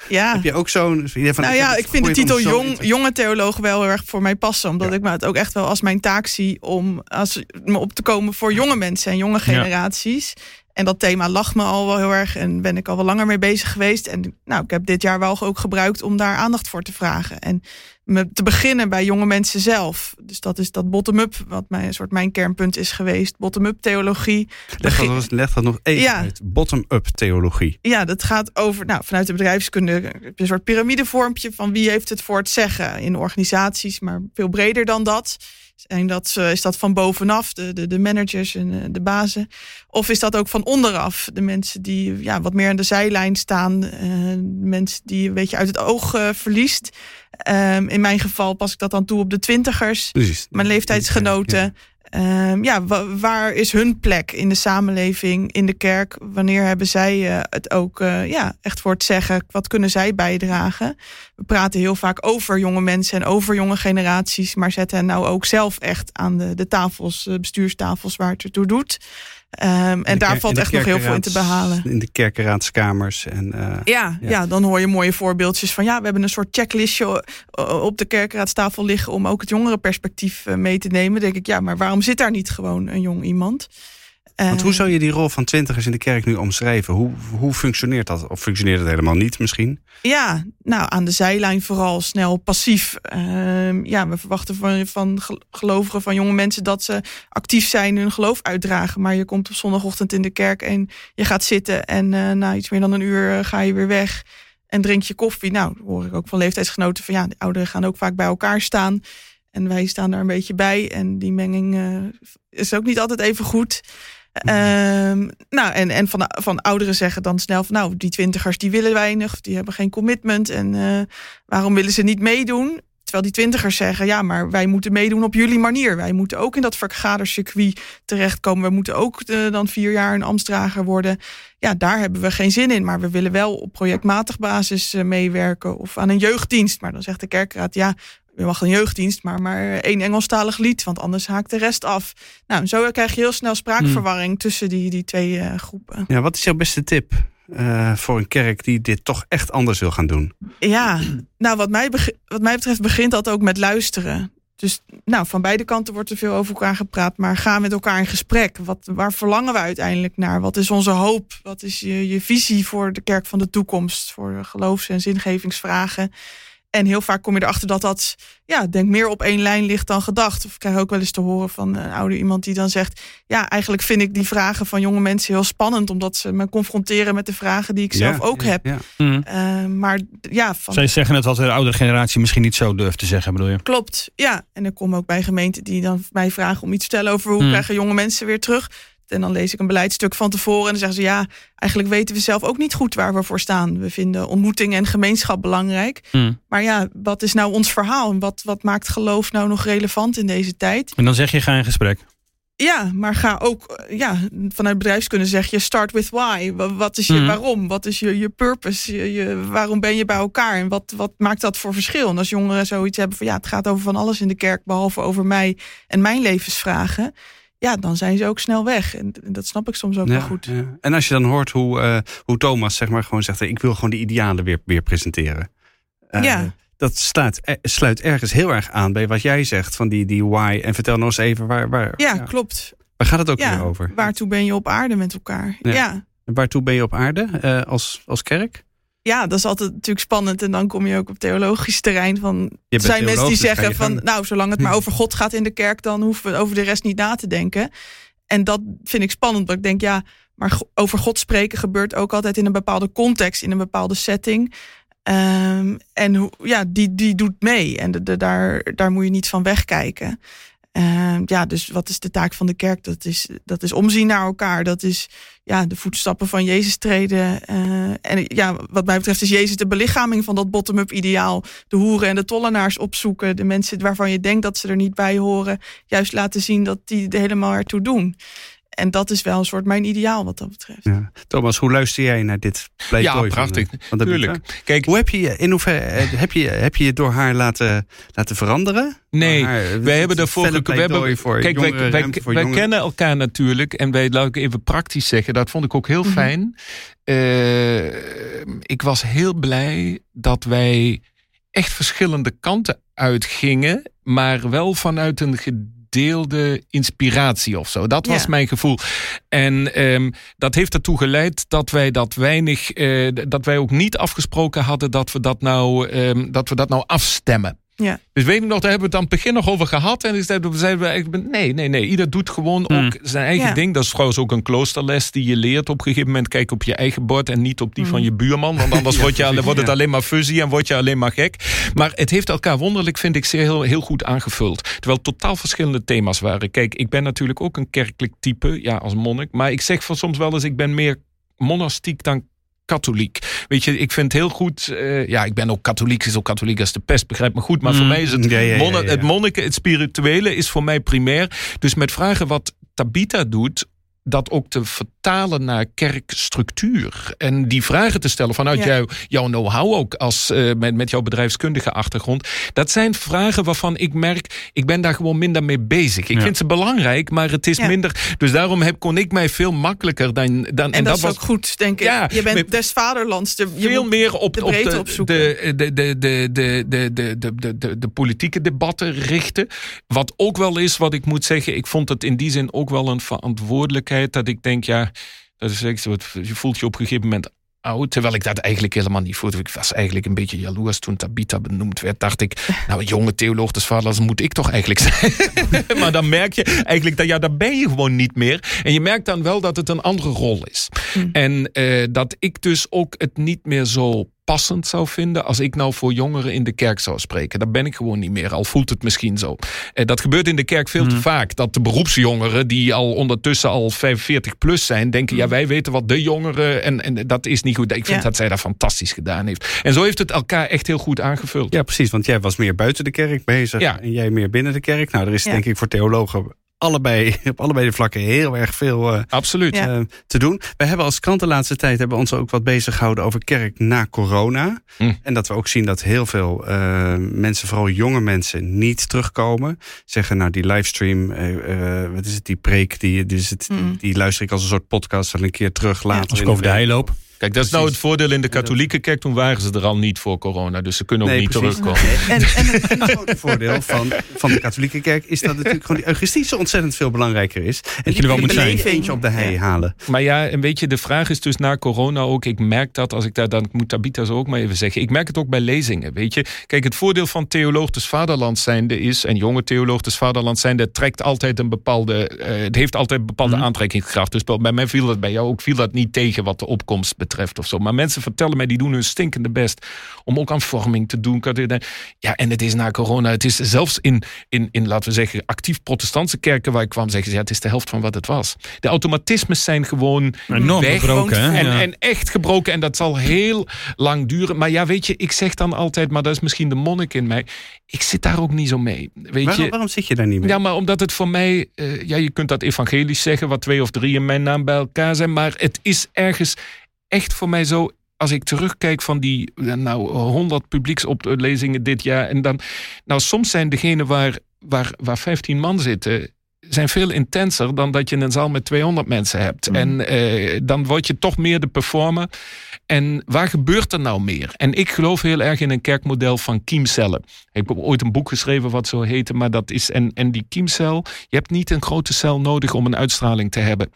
Ja. heb je ook zo'n nou ja, ik vind de titel jong, jonge theoloog wel heel erg voor mij passen. Omdat Ja. ik me het ook echt wel als mijn taak zie om als, me op te komen voor jonge mensen en jonge generaties. En dat thema lag me al wel heel erg en ben ik al wel langer mee bezig geweest. En nou, ik heb dit jaar wel ook gebruikt om daar aandacht voor te vragen. En me te beginnen bij jonge mensen zelf. Dus dat is dat bottom-up, wat mijn, een soort mijn kernpunt is geweest. Bottom-up theologie. Leg dat, leg dat nog even Ja. uit. Bottom-up theologie. Ja, dat gaat over, nou, vanuit de bedrijfskunde heb je een soort piramidevormpje van wie heeft het voor het zeggen in organisaties, maar veel breder dan dat. En dat, eh, is dat van bovenaf, de, de, de managers en eh, de bazen? Of is dat ook van onderaf, de mensen die ja, wat meer aan de zijlijn staan, eh, mensen die je een beetje uit het oog verliest? Ehm, in mijn geval pas ik dat dan toe op de twintigers Precies. mijn leeftijdsgenoten. Ja. ja, wa- waar is hun plek in de samenleving, in de kerk? Wanneer hebben zij eh, het ook eh, ja, echt voor het zeggen? Wat kunnen zij bijdragen? We praten heel vaak over jonge mensen en over jonge generaties, maar zetten hen nou ook zelf echt aan de, de tafels, de bestuurstafels waar het ertoe doet. Ehm, en daar valt echt nog heel veel in te behalen. In de kerkenraadskamers. En, eh, Ja, Ja. ja. dan hoor je mooie voorbeeldjes van ja, we hebben een soort checklistje eh, op de kerkraadstafel liggen om ook het jongerenperspectief eh, mee te nemen. Dan denk ik, ja, maar waarom zit daar niet gewoon een jong iemand? Want hoe zou je die rol van twintigers in de kerk nu omschrijven? Hoe, hoe functioneert dat? Of functioneert het helemaal niet misschien? Ja, nou, aan de zijlijn vooral snel passief. Ehm, ja, we verwachten van, van gel- gelovigen, van jonge mensen... dat ze actief zijn, hun geloof uitdragen. Maar je komt op zondagochtend in de kerk en je gaat zitten... en eh, na iets meer dan een uur eh, ga je weer weg en drink je koffie. Nou, hoor ik ook van leeftijdsgenoten van... ja, de ouderen gaan ook vaak bij elkaar staan... En wij staan daar een beetje bij. En die menging eh, is ook niet altijd even goed. Ehm, nou, en, en van, van ouderen zeggen dan snel van... nou, die twintigers die willen weinig, die hebben geen commitment... en eh, waarom willen ze niet meedoen? Terwijl die twintigers zeggen, ja, maar wij moeten meedoen op jullie manier. Wij moeten ook in dat vergadercircuit terechtkomen. We moeten ook uh, dan vier jaar een ambtsdrager worden. Ja, daar hebben we geen zin in. Maar we willen wel op projectmatig basis uh, meewerken of aan een jeugddienst. Maar dan zegt de kerkraad, ja, je mag een jeugddienst, maar maar één Engelstalig lied, want anders haakt de rest af. Nou, zo krijg je heel snel spraakverwarring hmm. tussen die, die twee uh, groepen. Ja, wat is jouw beste tip uh, voor een kerk die dit toch echt anders wil gaan doen? Ja, nou, wat mij, wat mij betreft begint dat ook met luisteren. Dus nou, van beide kanten wordt er veel over elkaar gepraat, maar ga met elkaar in gesprek. Wat, waar verlangen we uiteindelijk naar? Wat is onze hoop? Wat is je, je visie voor de kerk van de toekomst? Voor geloofs- en zingevingsvragen? En heel vaak kom je erachter dat dat, ja, denk meer op één lijn ligt dan gedacht. Of ik krijg ook wel eens te horen van een ouder iemand die dan zegt: Ja, eigenlijk vind ik die vragen van jonge mensen heel spannend, omdat ze me confronteren met de vragen die ik zelf ook heb. Ja, mm. uh, maar ja, van, zij zeggen het wat de oudere generatie misschien niet zo durft te zeggen, bedoel je? Klopt, ja. En er komen ook bij gemeenten die dan mij vragen om iets te stellen over hoe mm. krijgen jonge mensen weer terug. En dan lees ik een beleidstuk van tevoren en dan zeggen ze ja, eigenlijk weten we zelf ook niet goed waar we voor staan. We vinden ontmoeting en gemeenschap belangrijk. Hmm. Maar ja, wat is nou ons verhaal en wat, wat maakt geloof nou nog relevant in deze tijd? En dan zeg je ga in gesprek. Ja, maar ga ook ja, vanuit bedrijfskunde zeg je start with why. Wat is je hmm. waarom? Wat is je, je purpose? Je, je, waarom ben je bij elkaar? En wat, wat maakt dat voor verschil? En als jongeren zoiets hebben van ja, het gaat over van alles in de kerk, behalve over mij en mijn levensvragen ja, dan zijn ze ook snel weg. En dat snap ik soms ook wel goed. Ja. En als je dan hoort hoe, uh, hoe Thomas zeg maar gewoon zegt: ik wil gewoon de idealen weer, weer presenteren. Uh, ja. Dat sluit, eh, sluit ergens heel erg aan bij wat jij zegt van die, die why. En vertel nog eens even waar. waar ja, ja. klopt. Waar gaat het ook weer over? Waartoe ben je op aarde met elkaar? Ja. En waartoe ben je op aarde uh, als, als kerk? Ja, dat is altijd natuurlijk spannend. En dan kom je ook op theologisch terrein van. Er zijn mensen die zeggen van nou, zolang het maar over God gaat in de kerk, dan hoeven we over de rest niet na te denken. En dat vind ik spannend. Want ik denk, ja, maar over God spreken gebeurt ook altijd in een bepaalde context, in een bepaalde setting. Um, en ja, die, die doet mee. En de, daar, daar moet je niet van wegkijken. Uh, ja, dus wat is de taak van de kerk? Dat is, dat is omzien naar elkaar. Dat is ja, de voetstappen van Jezus treden. Uh, en ja, wat mij betreft is Jezus de belichaming van dat bottom-up ideaal. De hoeren en de tollenaars opzoeken. De mensen waarvan je denkt dat ze er niet bij horen. Juist laten zien dat die er helemaal ertoe doen. En dat is wel een soort mijn ideaal wat dat betreft. Ja. Thomas, hoe luister jij naar dit pleidooi? Ja, prachtig. Van, Tuurlijk. Kijk, hoe heb je in hoeverre eh, heb je, heb je je door haar laten, laten veranderen? Nee, wij hebben ervoor we hebben, voor Kijk, wij, wij, wij kennen elkaar natuurlijk en wij, laat ik even praktisch zeggen, dat vond ik ook heel mhm. fijn. Uh, ik was heel blij dat wij echt verschillende kanten uitgingen, maar wel vanuit een gedeelde inspiratie of zo. Dat was mijn gevoel. En um, dat heeft ertoe geleid dat wij dat weinig, uh, dat wij ook niet afgesproken hadden dat we dat nou, um, dat we dat nou afstemmen. Ja. Dus weet ik nog, daar hebben we het aan het begin nog over gehad. En zeiden we eigenlijk, nee, nee, nee. Ieder doet gewoon hmm. ook zijn eigen ding. Dat is trouwens ook een kloosterles die je leert. Op een gegeven moment kijk op je eigen bord en niet op die van hmm. je buurman. Want anders ja, wordt, je, dan wordt het alleen maar fuzzy en word je alleen maar gek. Maar het heeft elkaar wonderlijk, vind ik, zeer heel, heel goed aangevuld. Terwijl totaal verschillende thema's waren. Kijk, ik ben natuurlijk ook een kerkelijk type, ja, als monnik. Maar ik zeg van soms wel eens, ik ben meer monastiek dan katholiek. Weet je, ik vind het heel goed. Uh, ja, ik ben ook katholiek, is ook katholiek als de pest, begrijp me goed. Maar voor mm. mij is het, ja, ja, ja, het monniken, het spirituele is voor mij primair. Dus met vragen wat Tabita doet, dat ook te vertalen naar kerkstructuur. En die vragen te stellen vanuit jou, jouw know-how ook als, uh, met, met jouw bedrijfskundige achtergrond. Dat zijn vragen waarvan ik merk, ik ben daar gewoon minder mee bezig. Ik vind ze belangrijk, maar het is minder. Dus daarom heb, kon ik mij veel makkelijker dan. dan en, dat, is was, ook goed, denk ik. Ja, je bent des vaderlands. De, je veel meer op de, op de, de, de, de, de, de, de, de, de, de, de politieke debatten richten. Wat ook wel is, wat ik moet zeggen, ik vond het in die zin ook wel een verantwoordelijkheid dat ik denk, ja, dat is echt, je voelt je op een gegeven moment oud. Terwijl ik dat eigenlijk helemaal niet voelde. Ik was eigenlijk een beetje jaloers toen Tabita benoemd werd. Dacht ik, nou, jonge theoloog des vaders moet ik toch eigenlijk zijn. maar dan merk je eigenlijk dat, ja, daar ben je gewoon niet meer. En je merkt dan wel dat het een andere rol is. Hm. En uh, dat ik dus ook het niet meer zo passend zou vinden als ik nou voor jongeren in de kerk zou spreken. Dat ben ik gewoon niet meer, al voelt het misschien zo. Eh, dat gebeurt in de kerk veel te Hmm. vaak. Dat de beroepsjongeren, die al ondertussen al 45 plus zijn, denken: ja, wij weten wat de jongeren. En, en dat is niet goed. Ik vind Ja. dat zij dat fantastisch gedaan heeft. En zo heeft het elkaar echt heel goed aangevuld. Ja, precies. Want jij was meer buiten de kerk bezig Ja. en jij meer binnen de kerk. Nou, er is Ja. denk ik voor theologen allebei, op allebei de vlakken heel erg veel eh, Absoluut. Ja. eh, te doen. We hebben als krant de laatste tijd hebben we ons ook wat bezig gehouden over kerk na corona. Hm. En dat we ook zien dat heel veel eh, mensen, vooral jonge mensen, niet terugkomen. Zeggen nou die livestream, wat is het, die preek, die, dus het, Hm. die luister ik als een soort podcast wel een keer terug later. Als ik over de week. hei loop. Kijk, dat is nou het voordeel in de katholieke kerk. Toen waren ze er al niet voor corona. Dus ze kunnen ook Nee, niet precies. terugkomen. En, en, En het grote voordeel van, van de katholieke kerk is dat natuurlijk gewoon die eucharistie zo ontzettend veel belangrijker is. En je er wel moet zijn. eentje op de hei Ja. halen. Maar ja, en weet je, de vraag is dus na corona ook. Ik merk dat als ik daar dan moet Tabita zo ook maar even zeggen. Ik merk het ook bij lezingen. Weet je, kijk, het voordeel van theoloog des vaderlands zijnde is. En jonge theoloog des vaderlands zijnde. Het trekt altijd een bepaalde. eh, het heeft altijd een bepaalde aantrekkingskracht. Dus bij mij viel dat bij jou ook. Viel dat niet tegen wat de opkomst betreft of zo. Maar mensen vertellen mij, die doen hun stinkende best. Om ook aan vorming te doen. Ja, en het is na corona. Het is zelfs in, in, in laten we zeggen, actief protestantse kerken waar ik kwam zeggen. ze, Ja, het is de helft van wat het was. De automatismes zijn gewoon Enorm weg. gebroken, hè? En, Ja. en echt gebroken. En dat zal heel lang duren. Maar ja, weet je, ik zeg dan altijd, maar dat is misschien de monnik in mij. Ik zit daar ook niet zo mee. Weet Waarom, je, waarom zit je daar niet mee? ja, maar omdat het voor mij, eh, ja, je kunt dat evangelisch zeggen, wat twee of drie in mijn naam bij elkaar zijn. Maar het is ergens echt voor mij zo. Als ik terugkijk van die eh, nou, 100 publieksoplezingen dit jaar. En dan, nou, soms zijn degenen waar, waar, waar 15 man zitten. Zijn veel intenser dan dat je een zaal met 200 mensen hebt. En eh, dan word je toch meer de performer. En waar gebeurt er nou meer? En ik geloof heel erg in een kerkmodel van kiemcellen. Ik heb ooit een boek geschreven wat zo heette, maar dat is. En, en die kiemcel, je hebt niet een grote cel nodig om een uitstraling te hebben.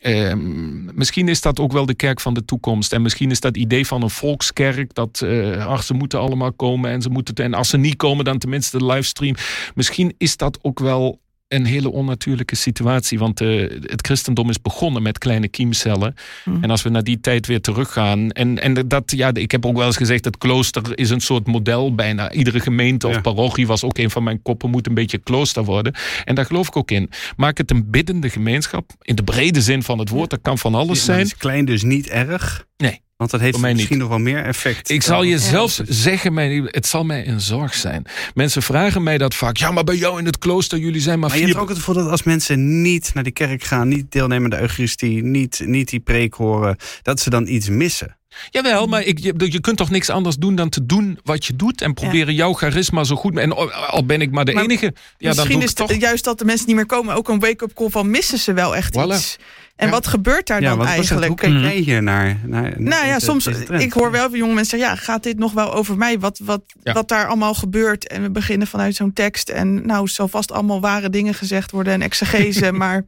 Ehm, misschien is dat ook wel de kerk van de toekomst. En misschien is dat idee van een volkskerk. Dat eh, ach, ze moeten allemaal komen en ze moeten. En als ze niet komen, dan tenminste de livestream. Misschien is dat ook wel een hele onnatuurlijke situatie. Want eh, het christendom is begonnen met kleine kiemcellen. Hmm. En als we naar die tijd weer teruggaan. En, en dat, ja, ik heb ook wel eens gezegd: het klooster is een soort model. Bijna iedere gemeente of parochie was ook een van mijn koppen. Moet een beetje klooster worden. En daar geloof ik ook in. Maak het een biddende gemeenschap. In de brede zin van het woord. Dat kan van alles Dat zijn. is klein dus niet erg. Nee. Want dat heeft misschien niet. nog wel meer effect. Ik zal je zelfs zeggen, mijn, het zal mij een zorg zijn. Mensen vragen mij dat vaak. Ja, maar bij jou in het klooster, jullie zijn maar, Maar je vier... hebt ook het gevoel dat als mensen niet naar die kerk gaan, niet deelnemen aan de Eucharistie, niet, niet die preek horen, dat ze dan iets missen. Jawel, maar ik, je, je kunt toch niks anders doen dan te doen wat je doet. En proberen jouw charisma zo goed... En al ben ik maar de Maar enige... Ja, Misschien is het toch... juist dat de mensen niet meer komen. Ook een wake-up call van missen ze wel echt Voilà. iets. En Ja. wat gebeurt daar Ja, dan het? Hoe eigenlijk? kijk jij hier naar? Nou ja, soms, ik hoor wel van jonge mensen zeggen, ja, gaat dit nog wel over mij? Wat, wat, Ja. wat daar allemaal gebeurt. En we beginnen vanuit zo'n tekst. En nou, zal vast allemaal ware dingen gezegd worden en exegese. maar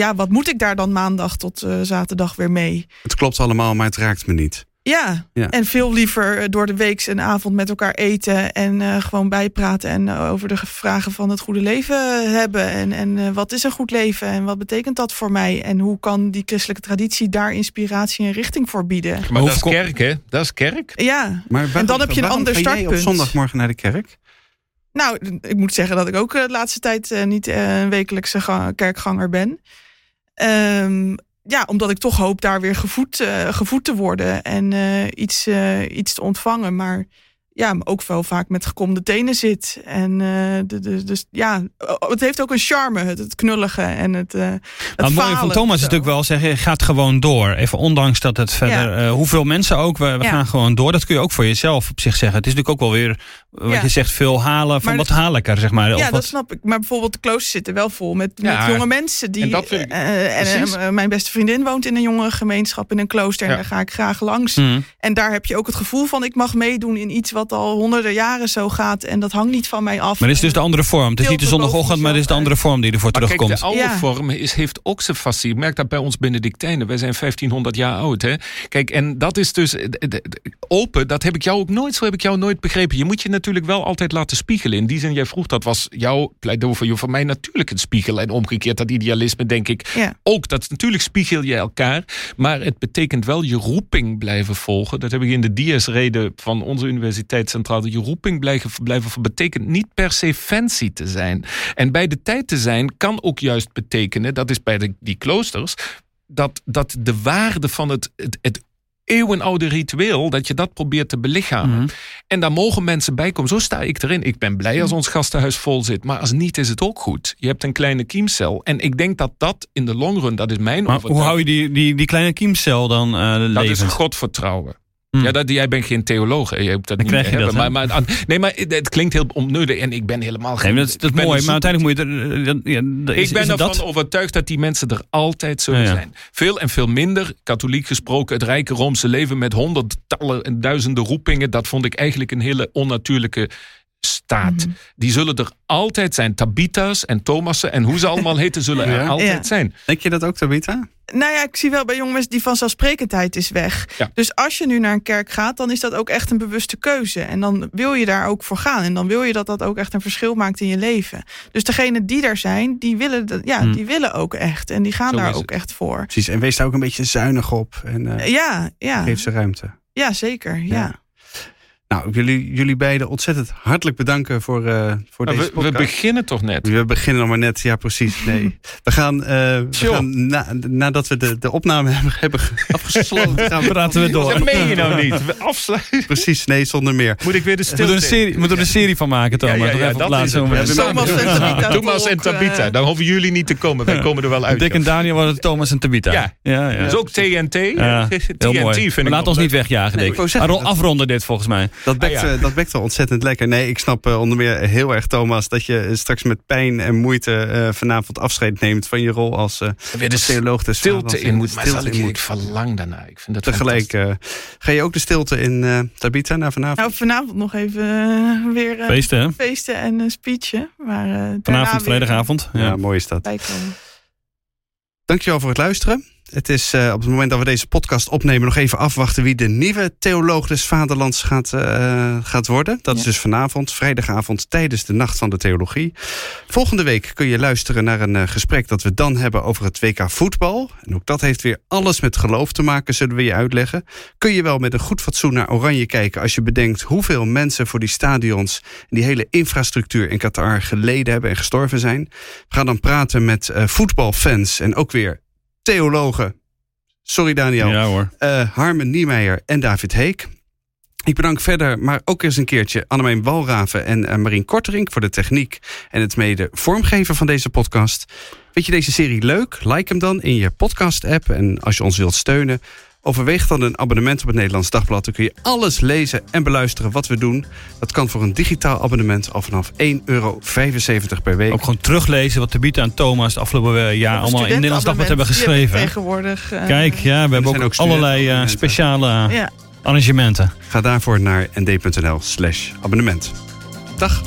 ja, wat moet ik daar dan maandag tot eh, zaterdag weer mee? Het klopt allemaal, maar het raakt me niet. Ja, Ja. en veel liever eh, door de week en avond met elkaar eten en eh, gewoon bijpraten en over de vragen van het goede leven hebben. En, en eh, wat is een goed leven en wat betekent dat voor mij? En hoe kan die christelijke traditie daar inspiratie en richting voor bieden? Maar dat is Hoeveel- kerk, hè? Dat is kerk. Ja, Maar waarom, dan heb je een ander jij startpunt. op zondagmorgen naar de kerk? nou, ik moet zeggen dat ik ook de laatste tijd niet eh, een wekelijkse ga- kerkganger ben. Ehm, ja, omdat ik toch hoop daar weer gevoed, eh, gevoed te worden en eh, iets, eh, iets te ontvangen. Maar ja, maar ook wel vaak met gekomde tenen zit. En eh, de, de, dus ja, het heeft ook een charme, het, het knullige en het. eh het Nou, het mooie van Thomas is natuurlijk wel zeggen, je gaat gewoon door. Even ondanks dat het verder, eh, hoeveel mensen ook, we, we Ja. gaan gewoon door. Dat kun je ook voor jezelf op zich zeggen. Het is natuurlijk ook wel weer, wat Ja. je zegt, veel halen van Maar wat haal ik er, zeg maar. Of Ja, wat- dat snap ik. Maar bijvoorbeeld de kloosters zitten wel vol met, Ja, met jonge mensen. Die, en dat vind ik- eh, en, precies. mijn beste vriendin woont in een jonge gemeenschap in een klooster. En daar ga ik graag langs. Mhm. En daar heb je ook het gevoel van ik mag meedoen in iets wat dat al honderden jaren zo gaat. En dat hangt niet van mij af. Maar dit is dus de andere vorm. Het is niet de zondagochtend, maar dit is de andere vorm die ervoor maar terugkomt. Kijk, de oude Ja. vorm is, heeft ook zijn fascie. Ik merk dat bij ons Benedictijnen. Wij zijn 1500 jaar oud. Hè? Kijk, en dat is dus eh, de- de- open. Dat heb ik jou ook nooit, zo heb ik jou nooit begrepen. Je moet je natuurlijk wel altijd laten spiegelen. In die zin, jij vroeg, dat was jouw pleidooi voor, jou, voor mij natuurlijk een spiegel. En omgekeerd, dat idealisme, denk ik, Ja. ook. Dat natuurlijk spiegel je elkaar. Maar het betekent wel je roeping blijven volgen. Dat heb ik in de DS-reden van onze universiteit centraal. Je roeping blijven, blijven betekent niet per se fancy te zijn. En bij de tijd te zijn kan ook juist betekenen, dat is bij de, die kloosters, dat, dat de waarde van het, het, het eeuwenoude ritueel, dat je dat probeert te belichamen. Mhm. En daar mogen mensen bij komen. Zo sta ik erin. Ik ben blij als ons gastenhuis vol zit. Maar als niet is het ook goed. Je hebt een kleine kiemcel. En ik denk dat dat in de long run, dat is mijn Maar hoe hou je die, die, die kleine kiemcel dan eh Dat is godvertrouwen. Hmm. Ja, dat, jij bent geen theoloog. Je hebt dat Dan niet krijg je meer dat, hebben. hè? maar, maar, nee, maar het klinkt heel onnodig. En ik ben helemaal geen... Nee, dat, is- dat mooi, een maar uiteindelijk moet je... er- eh, ja, is- Ik ben ervan dat? overtuigd dat die mensen er altijd zullen Ja, ja. zijn. Veel en veel minder, katholiek gesproken, het rijke Roomse leven met honderdtallen en duizenden roepingen. Dat vond ik eigenlijk een hele onnatuurlijke staat. Mhm. Die zullen er altijd zijn. Tabita's en Thomassen en hoe ze allemaal heten, zullen er Ja. altijd Ja. zijn. Denk je dat ook, Tabita? Nou ja, ik zie wel bij jonge mensen die vanzelfsprekendheid is weg. Ja. Dus als je nu naar een kerk gaat, dan is dat ook echt een bewuste keuze. En dan wil je daar ook voor gaan. En dan wil je dat dat ook echt een verschil maakt in je leven. Dus degenen die daar zijn, die willen, dat, ja, Hmm. die willen ook echt. En die gaan Zo daar ook het. echt voor. Precies. En wees daar ook een beetje zuinig op. En eh, Ja, ja, geef ze ruimte. ja zeker. Ja. Nou, ik wil jullie, jullie beiden ontzettend hartelijk bedanken voor, eh, voor deze we, we beginnen toch net? We beginnen nog maar net, ja precies. Nee. We gaan, eh, we Tjoh. gaan na, nadat we de, de opname hebben, hebben afgesloten, gaan we praten we door. Dat meen je nou niet. We afsluiten. Precies, nee, zonder meer. Moet ik weer de We moeten er een stilte serie, we moeten er een serie van maken, Thomas. Ja, ja, dat is het. Thomas en Tabitha Thomas en eh. Tabitha. Dan hoeven jullie niet te komen. Wij komen er wel uit. Dick en Daniel worden Thomas en Tabita. Ja. ja, ja. Dus ook TNT. Ja, TNT heel mooi. vind Maar ik laat ons niet wegjagen, Dick. dat- afronden dit volgens mij. Dat bekt, Ah, ja. eh, dat bekt wel ontzettend lekker. Nee, ik snap eh, onder meer heel erg, Thomas, dat je eh, straks met pijn en moeite eh, vanavond afscheid neemt van je rol als eh, Weer de theoloog des stilte in moet. Maar Stilte zal ik, in ik moet. verlang daarna. Ik vind dat Tegelijk, eh, ga je ook de stilte in eh Tabita naar vanavond? Nou, vanavond nog even weer Feesten, hè? feesten en een speechje. Maar, eh, Vanavond, vrijdagavond. ja. Ja. mooi is dat. bijkomen. Dankjewel voor het luisteren. Het is eh, op het moment dat we deze podcast opnemen nog even afwachten wie de nieuwe theoloog des vaderlands gaat, eh, gaat worden. Dat is dus vanavond, vrijdagavond, tijdens de Nacht van de Theologie. Volgende week kun je luisteren naar een eh, gesprek dat we dan hebben over het WK voetbal. En ook dat heeft weer alles met geloof te maken, zullen we je uitleggen. Kun je wel met een goed fatsoen naar Oranje kijken als je bedenkt hoeveel mensen voor die stadions en die hele infrastructuur in Qatar geleden hebben en gestorven zijn. We gaan dan praten met voetbalfans en ook weer theologen. Sorry Daniel. Ja hoor. Eh, Harmen Niemeyer en David Heek. Ik bedank verder, maar ook eens een keertje Annemijn Walraven en eh, Marien Korterink voor de techniek en het mede vormgeven van deze podcast. Vind je deze serie leuk? Like hem dan in je podcast-app. En als je ons wilt steunen, overweeg dan een abonnement op het Nederlands Dagblad. Dan kun je alles lezen en beluisteren wat we doen. Dat kan voor een digitaal abonnement al vanaf 1,75 euro per week. Ook gewoon teruglezen wat Tabita en Thomas het afgelopen eh, jaar allemaal in het Nederlands Dagblad hebben geschreven. Tegenwoordig. eh, Kijk, ja, we hebben ook, ook allerlei eh, speciale Ja. arrangementen. Ga daarvoor naar nd.nl slash abonnement. Dag.